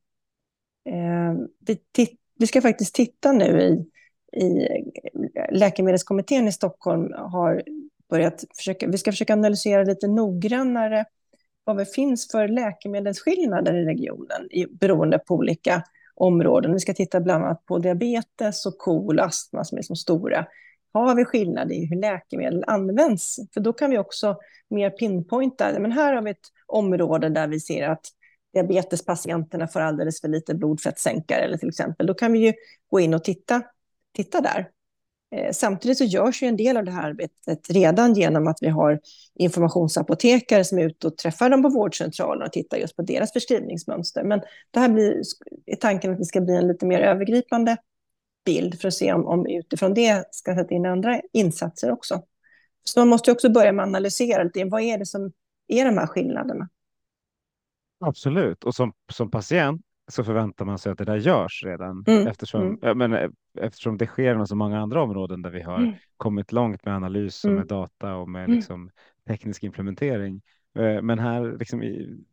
Eh, vi, titt, vi ska faktiskt titta nu i, i Läkemedelskommittén i Stockholm har börjat försöka, vi ska försöka analysera lite noggrannare vad det finns för läkemedelsskillnader i regionen i, beroende på olika områden. Vi ska titta bland annat på diabetes och KOL och astma som är som stora. Har vi skillnad i hur läkemedel används? För då kan vi också mer pinpointa, men här har vi ett område där vi ser att diabetespatienterna får alldeles för lite blodfettsänkare eller till exempel. Då kan vi ju gå in och titta, titta där. Eh, samtidigt så görs ju en del av det här arbetet redan genom att vi har informationsapotekare som är ute och träffar dem på vårdcentralen och tittar just på deras förskrivningsmönster. Men det här blir, är tanken att det ska bli en lite mer övergripande bild för att se om, om utifrån det ska sätta in andra insatser också. Så man måste också börja med att analysera lite, vad är det som är de här skillnaderna? Absolut, och som, som patient så förväntar man sig att det där görs redan mm. Eftersom, mm. Men, eh, eftersom det sker inom så många andra områden där vi har mm. kommit långt med analys och med mm. data och med mm. liksom, teknisk implementering. Eh, men här, liksom,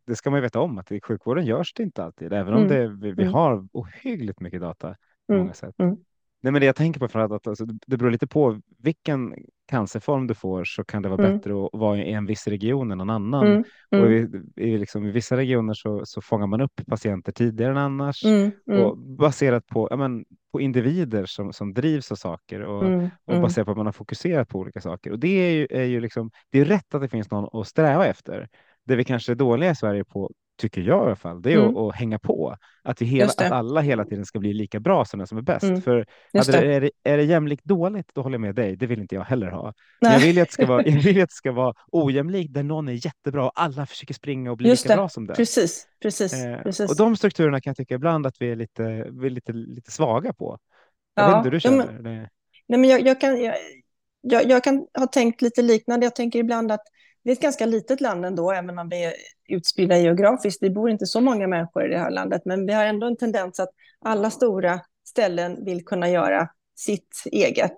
det ska man ju veta om att i sjukvården görs det inte alltid, även om det, vi, vi har ohyggligt mycket data på många sätt. Nej, men det jag tänker på för att alltså, det beror lite på vilken cancerform du får så kan det vara mm. bättre att vara i en viss region än någon annan. Mm. Mm. Och i, i, liksom, i, vissa regioner så, så fångar man upp patienter tidigare än annars mm, mm. och baserat på, ja, men, på individer som, som drivs av saker och, mm, och baserat på att man har fokuserat på olika saker. Och det är ju, är ju liksom, det är rätt att det finns någon att sträva efter. Det vi kanske är dåliga i Sverige på tycker jag i alla fall, det är mm. att, att, hänga på. Att, vi hela, att alla hela tiden ska bli lika bra som den som är bäst. Mm. För det, är, det, är det jämlikt dåligt, då håller jag med dig. Det vill inte jag heller ha. Jag vill, att det ska vara, jag vill att det ska vara ojämlikt där någon är jättebra och alla försöker springa och bli Just lika det. bra som den. Precis, precis, eh, precis. Och de strukturerna kan jag tycka ibland att vi är lite, vi är lite, lite svaga på. Jag ja, vet inte hur du känner. Ja, men, nej, men jag, jag kan, jag, jag, jag, kan ha tänkt lite liknande. Jag tänker ibland att det är ett ganska litet land ändå, även om vi är utspridda geografiskt. Vi bor inte så många människor i det här landet, men vi har ändå en tendens att alla stora ställen vill kunna göra sitt eget.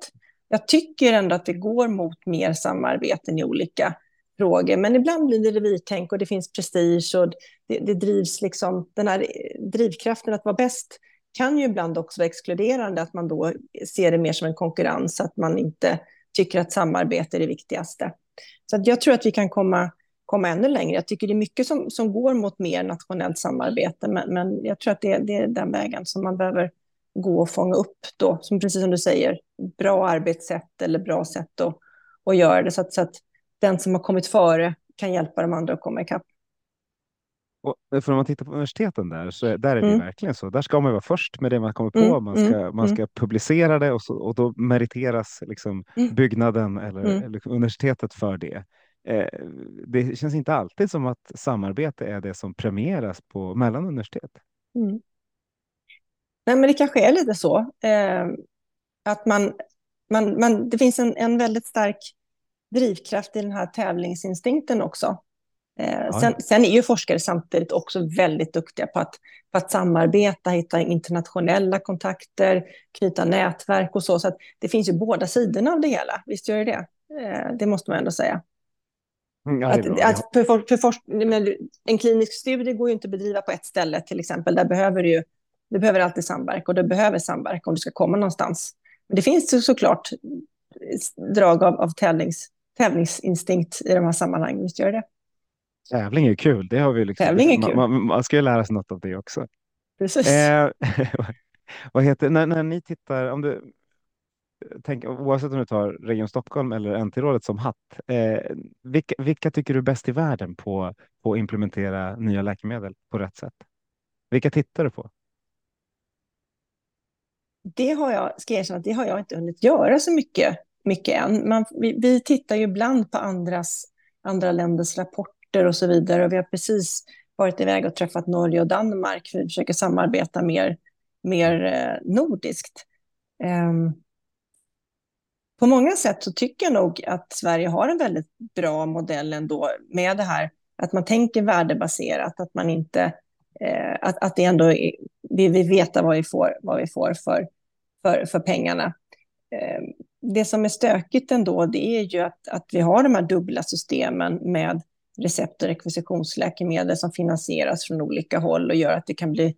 Jag tycker ändå att det går mot mer samarbeten i olika frågor, men ibland blir det revirtänk och det finns prestige och det, det drivs liksom, den här drivkraften att vara bäst kan ju ibland också vara exkluderande, att man då ser det mer som en konkurrens, att man inte tycker att samarbete är det viktigaste. Så jag tror att vi kan komma, komma ännu längre. Jag tycker det är mycket som, som går mot mer nationellt samarbete, men, men jag tror att det, det är den vägen som man behöver gå och fånga upp då, som precis som du säger, bra arbetssätt eller bra sätt att, att göra det så att, så att den som har kommit före kan hjälpa de andra att komma ikapp. Och för om man tittar på universiteten där, så är, där är det mm. verkligen så. Där ska man vara först med det man kommer på. Mm. Man, ska, mm. man ska publicera det och, så, och då meriteras liksom mm. byggnaden eller, mm. eller, universitetet för det. Eh, det känns inte alltid som att samarbete är det som premieras på mellan universitet. Mm. Nej, men det kanske är lite så. Eh, att man, man, man, det finns en, en väldigt stark drivkraft i den här tävlingsinstinkten också. Eh, sen, sen, är ju forskare samtidigt också väldigt duktiga på att, på att samarbeta, hitta internationella kontakter, knyta nätverk och så. Så att det finns ju båda sidorna av det hela. Visst gör det det? Eh, det måste man ändå säga. Mm, att, att för, för, för en klinisk studie går ju inte att bedriva på ett ställe till exempel. Där behöver du, du behöver alltid samverka och du behöver samverka om du ska komma någonstans. Men det finns såklart drag av, av tävlings, tävlingsinstinkt i de här sammanhangen. Visst gör det? Tävling är kul. Det har vi liksom. Tävling är kul. Man, man, ska ju lära sig något av det också. Precis. Eh, vad heter, när, när ni tittar, om du tänker, oavsett om du tar Region Stockholm eller NT-rådet som hatt, eh, vilka, vilka tycker du är bäst i världen på, på att implementera nya läkemedel på rätt sätt? Vilka tittar du på? Det har jag, ska jag erkänna, det har jag inte hunnit göra så mycket mycket än. Man, vi, vi, tittar ju ibland på andras, andra länders rapporter och så vidare. Och vi har precis varit iväg och träffat Norge och Danmark. För vi försöker samarbeta mer, mer eh, nordiskt. Ehm, på många sätt så tycker jag nog att Sverige har en väldigt bra modell ändå med det här att man tänker värdebaserat, att man inte, eh, att, att det ändå är, vi vill veta vad vi får, vad vi får för, för, för pengarna. Ehm, det som är stökigt ändå, det är ju att, att vi har de här dubbla systemen med recept och rekvisitionsläkemedel som finansieras från olika håll och gör att det kan bli,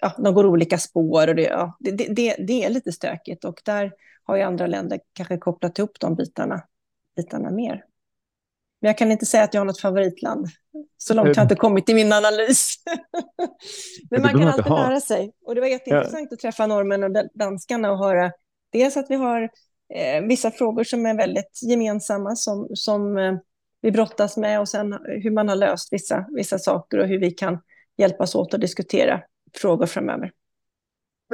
ja, de går olika spår och det, ja, det, det, det är lite stökigt och där har ju andra länder kanske kopplat ihop de bitarna, bitarna mer. Men jag kan inte säga att jag har något favoritland. Så långt har jag inte kommit i min analys. Men man kan alltid lära sig. Och det var jätteintressant ja. att träffa norrmän och danskarna och höra dels att vi har eh, vissa frågor som är väldigt gemensamma som, som eh, vi brottas med och sen hur man har löst vissa, vissa saker och hur vi kan hjälpas åt att diskutera frågor framöver.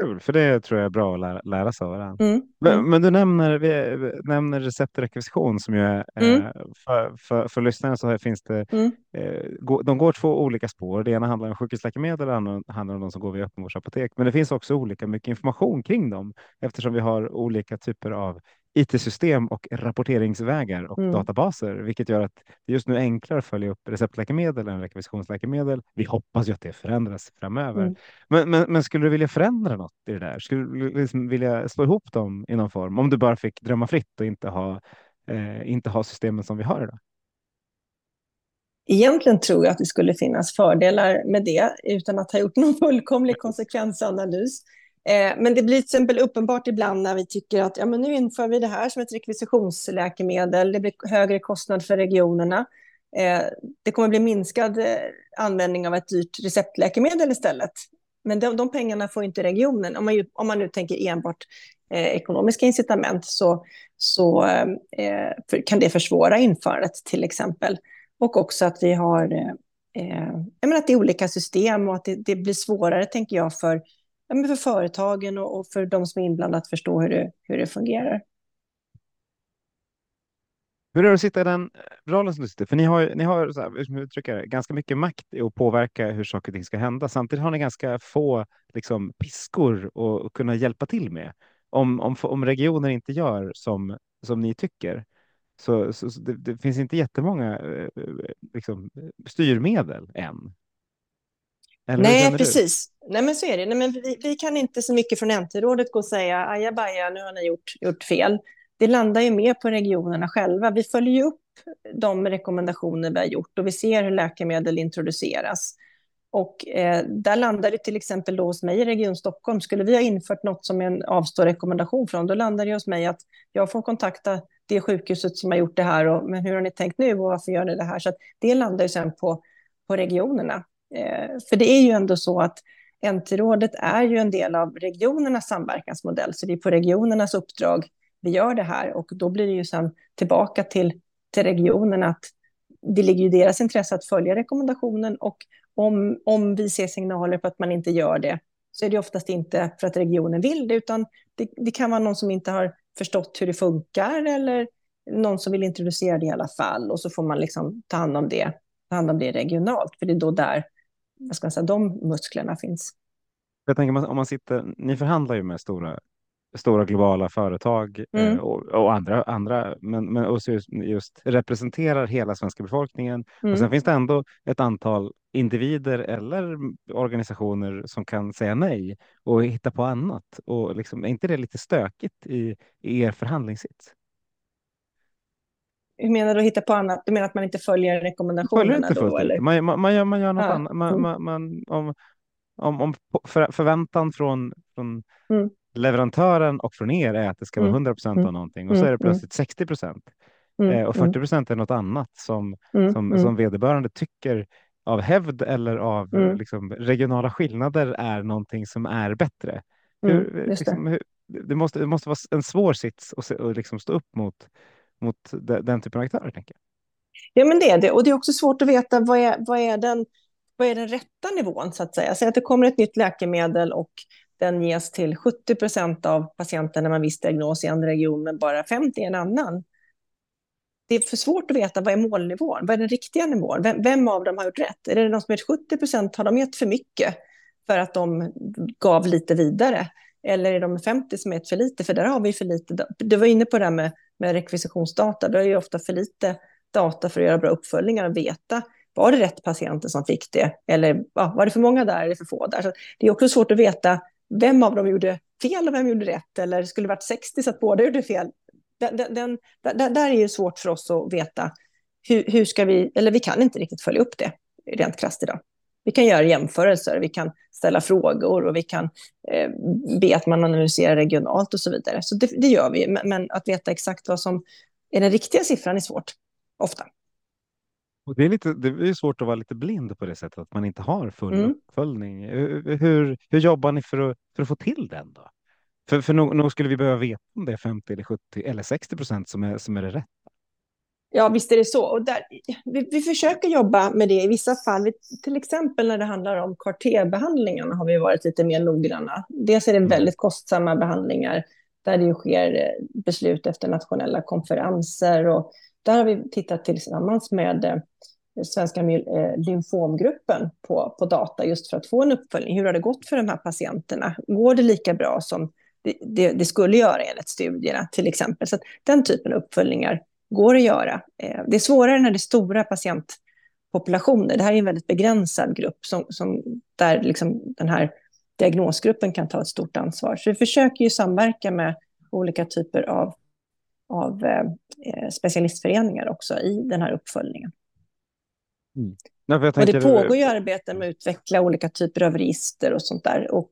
Kul, för det tror jag är bra att lära, lära sig av varandra. Mm. Men, mm. men, du nämner, vi, nämner receptrekvisition som ju är, mm. eh, för, för, för lyssnarna så finns det, mm. eh, de går två olika spår. Det ena handlar om sjukhusläkemedel det andra handlar om de som går via öppenvårdsapotek. Men det finns också olika mycket information kring dem eftersom vi har olika typer av IT-system och rapporteringsvägar och mm. databaser, vilket gör att det just nu är enklare att följa upp receptläkemedel än rekvisitionsläkemedel. Vi hoppas ju att det förändras framöver. Mm. Men, men, men, skulle du vilja förändra något i det där? Skulle du liksom vilja slå ihop dem i någon form? Om du bara fick drömma fritt och inte ha, eh, inte ha systemen som vi har idag? Egentligen tror jag att det skulle finnas fördelar med det utan att ha gjort någon fullkomlig konsekvensanalys. Eh, men det blir till exempel uppenbart ibland när vi tycker att ja, men nu inför vi det här som ett rekvisitionsläkemedel. Det blir högre kostnad för regionerna. Eh, det kommer bli minskad eh, användning av ett dyrt receptläkemedel istället. Men de, de pengarna får inte regionen. Om man, ju, om man nu tänker enbart eh, ekonomiska incitament så, så eh, för, kan det försvåra införandet till exempel. Och också att vi har eh, jag menar att det är olika system och att det, det blir svårare, tänker jag, för ja, för företagen och, och, för de som är inblandade att förstå hur det, hur det fungerar. Hur är det att sitta i den eh, rollen som du sitter? För ni har, ni har så här, uttrycker, ganska mycket makt i att påverka hur saker och ting ska hända. Samtidigt har ni ganska få liksom, piskor att kunna hjälpa till med. Om, om, om regioner inte gör som, som ni tycker så, så, så det, det, finns inte jättemånga eh, eh, liksom, styrmedel än. Eller Nej, precis. Nej, men så är det. Nej, men vi, vi kan inte så mycket från NT-rådet gå och säga ajabaja, nu har ni gjort, gjort fel. Det landar ju mer på regionerna själva. Vi följer ju upp de rekommendationer vi har gjort och vi ser hur läkemedel introduceras. Och eh, där landar det till exempel då hos mig i Region Stockholm. Skulle vi ha infört något som en avstå-rekommendation från, då landar det hos mig att jag får kontakta det sjukhuset som har gjort det här. Och, men hur har ni tänkt nu och varför gör ni det här? Så det landar ju sen på, på regionerna. Eh, för det är ju ändå så att NT-rådet är ju en del av regionernas samverkansmodell, så det är på regionernas uppdrag vi gör det här och då blir det ju sen tillbaka till, till regionen att det ligger i deras intresse att följa rekommendationen och om, om vi ser signaler på att man inte gör det så är det oftast inte för att regionen vill det utan det, det kan vara någon som inte har förstått hur det funkar eller någon som vill introducera det i alla fall och så får man liksom ta hand om det, ta hand om det regionalt för det är då där vad ska säga, de musklerna finns. Jag tänker om man sitter, ni förhandlar ju med stora, stora globala företag eh, mm. och, och, andra, andra men, men också just, just representerar hela svenska befolkningen. Mm. Och sen finns det ändå ett antal individer eller organisationer som kan säga nej och hitta på annat. Och liksom, är inte det lite stökigt i, i er förhandlingssits? Hur menar du hitta på annat? Du menar att man inte följer rekommendationerna? Följer inte då, eller? Man, man, man, gör, man gör något ah, annat. Man, mm. man, om, om, om för, förväntan från, från mm. leverantören och från er är att det ska vara 100 mm. procent av mm. någonting och så är det mm. plötsligt 60 procent. Eh, och 40 procent är något annat som, som, som vederbörande tycker av hävd eller av liksom, regionala skillnader är någonting som är bättre. Hur, liksom, hur, det, måste, det måste vara en svår sits att liksom stå upp mot mot den typen av aktörer? Tänker jag. Ja, men det är det. Och det är också svårt att veta vad är, vad är, den, vad är den rätta nivån, så att säga. Säg att det kommer ett nytt läkemedel och den ges till 70 procent av patienterna med en viss diagnos i en region, men bara 50 i en annan. Det är för svårt att veta vad är målnivån, vad är den riktiga nivån, vem, vem av dem har gjort rätt? Är det de som gett 70 procent, har de gett för mycket för att de gav lite vidare? Eller är de 50 som är för lite? För där har vi för lite. Du var inne på det här med, med rekvisitionsdata. Det är ju ofta för lite data för att göra bra uppföljningar och veta var det rätt patienter som fick det? Eller ja, var det för många där eller för få där? Så det är också svårt att veta vem av dem gjorde fel och vem gjorde rätt. Eller skulle det varit 60 så att båda gjorde fel? Den, den, den, där är det svårt för oss att veta. Hur, hur ska vi, eller vi kan inte riktigt följa upp det rent krasst idag. Vi kan göra jämförelser, vi kan ställa frågor och vi kan eh, be att man analyserar regionalt och så vidare. Så det, det gör vi, men, men, att veta exakt vad som är den riktiga siffran är svårt, ofta. Och det, är lite, det är svårt att vara lite blind på det sättet, att man inte har full mm. uppföljning. Hur, hur jobbar ni för att, för att få till den då? För, för nog, nog skulle vi behöva veta om det är 50 eller 70 eller 60 procent som är, som är det rätta. Ja, visst är det så. Och där, vi, vi försöker jobba med det i vissa fall. Vi, till exempel när det handlar om CAR-T-behandlingarna har vi varit lite mer noggranna. Dels är det mm. väldigt kostsamma behandlingar där det sker eh, beslut efter nationella konferenser. Och där har vi tittat tillsammans med eh, Svenska eh, lymfomgruppen på, på data just för att få en uppföljning. Hur har det gått för de här patienterna? Går det lika bra som det, det, det skulle göra enligt studierna till exempel? Så den typen av uppföljningar går att göra. Eh, det är svårare när det är stora patientpopulationer. Det här är en väldigt begränsad grupp som, som där liksom den här diagnosgruppen kan ta ett stort ansvar. Så vi försöker ju samverka med olika typer av, av eh, specialistföreningar också i den här uppföljningen. Mm. Nej, och det pågår ju arbete med att utveckla olika typer av register och sånt där. Och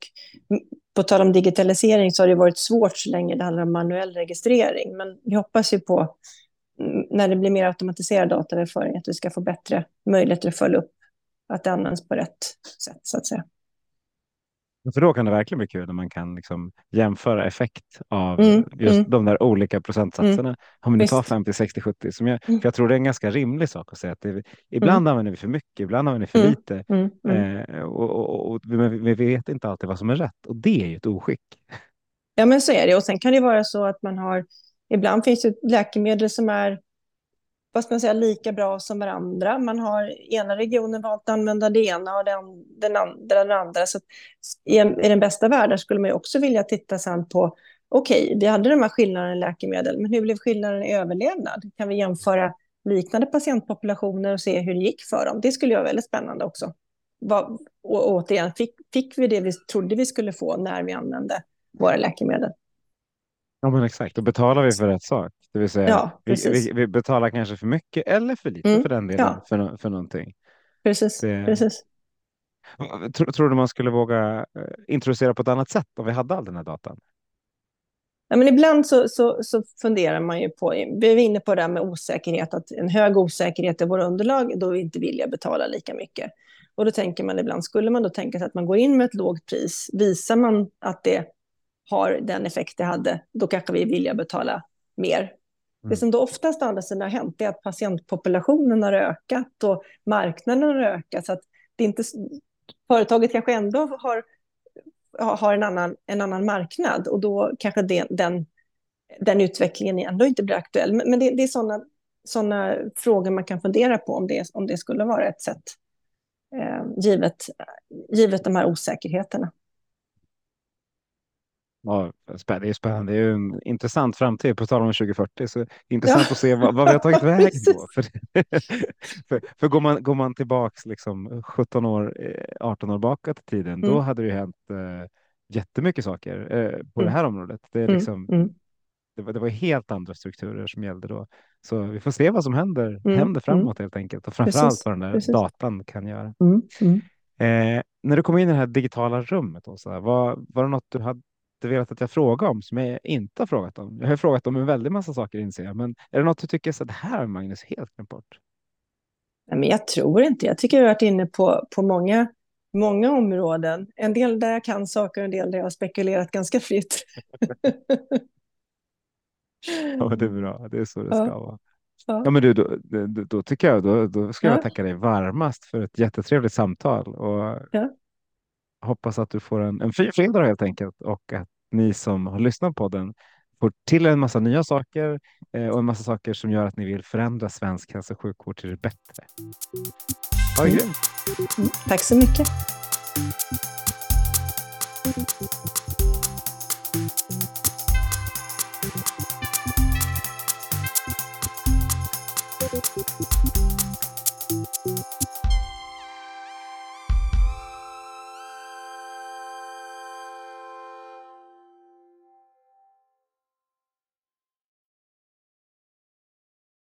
på tal om digitalisering så har det varit svårt så länge det handlar om manuell registrering. Men vi hoppas ju på när det blir mer automatiserad dataöverföring, att vi ska få bättre möjligheter att följa upp att det används på rätt sätt, så att säga. För då kan det verkligen bli kul när man kan liksom jämföra effekt av mm, just mm. de där olika procentsatserna. Mm. Om nu tar 50, 60, 70, som jag, mm. för jag tror det är en ganska rimlig sak att säga att det, ibland mm. använder vi för mycket, ibland använder vi för mm, lite eh, och, och, och, vi vet inte alltid vad som är rätt och det är ju ett oskick. Ja, men så är det och sen kan det vara så att man har Ibland finns det läkemedel som är vad ska man säga, lika bra som varandra. Man har ena regionen valt att använda det ena och den, den andra den andra. Så i, i den bästa världen skulle man också vilja titta sen på okej, okay, vi hade de här skillnaderna i läkemedel, men hur blev skillnaden i överlevnad? Kan vi jämföra liknande patientpopulationer och se hur det gick för dem? Det skulle vara väldigt spännande också. Vad, och återigen, fick, fick vi det vi trodde vi skulle få när vi använde våra läkemedel? Ja, men exakt. Då betalar vi för rätt sak. Det vill säga, ja, vi, vi, vi, betalar kanske för mycket eller för lite mm, för den delen ja. för, för någonting. Precis, det... precis. Tror, tror du man skulle våga eh, introducera på ett annat sätt om vi hade all den här datan? Ja, men ibland så, så, så funderar man ju på, vi är inne på det här med osäkerhet, att en hög osäkerhet i våra underlag, då är vi inte villiga betala lika mycket. Och då tänker man ibland, skulle man då tänka sig att man går in med ett lågt pris, visar man att det har den effekt det hade, då kanske vi att betala mer. Mm. Det som då oftast andra sidan har hänt är att patientpopulationen har ökat och marknaden har ökat. Så att det inte, företaget kanske ändå har, har en, annan, en annan marknad och då kanske det, den, den utvecklingen ändå inte blir aktuell. Men, men det, det är sådana såna frågor man kan fundera på om det, om det skulle vara ett sätt, eh, givet, givet de här osäkerheterna. Ja, det är spännande. Det är ju en intressant framtid på tal om 2040. Så intressant ja. att se vad, vad vi har tagit vägen då. För, för, för går, man, går man tillbaks liksom 17 år, 18 eh, år bakåt i tiden, mm. då hade det ju hänt eh, jättemycket saker eh, på mm. det här området. Det, är mm, liksom, mm. det, var, det var helt andra strukturer som gällde då. Så vi får se vad som händer, mm, händer mm. framåt helt enkelt och framför allt vad den där Precis. datan kan göra. Eh, när du kom in i det här digitala rummet, Åsa, var, var det något du hade inte velat att jag frågar om som jag inte har frågat om. Jag har frågat om en väldig massa saker inser jag, men är det något du tycker så att det här har Magnus helt glömt bort? men jag tror inte. Jag tycker jag har varit inne på, på många, många områden. En del där jag kan saker, en del där jag har spekulerat ganska fritt. ja, det är bra. Det är så det ska ja. vara. Ja. ja, men du, då, då, då tycker jag då, då ska ja. jag tacka dig varmast för ett jättetrevligt samtal. Och ja hoppas att du får en, en fin fredag helt enkelt och att ni som har lyssnat på den får till en massa nya saker eh, och en massa saker som gör att ni vill förändra svensk hälso och sjukvård till det bättre. Ha det Mm. Mm, tack så mycket.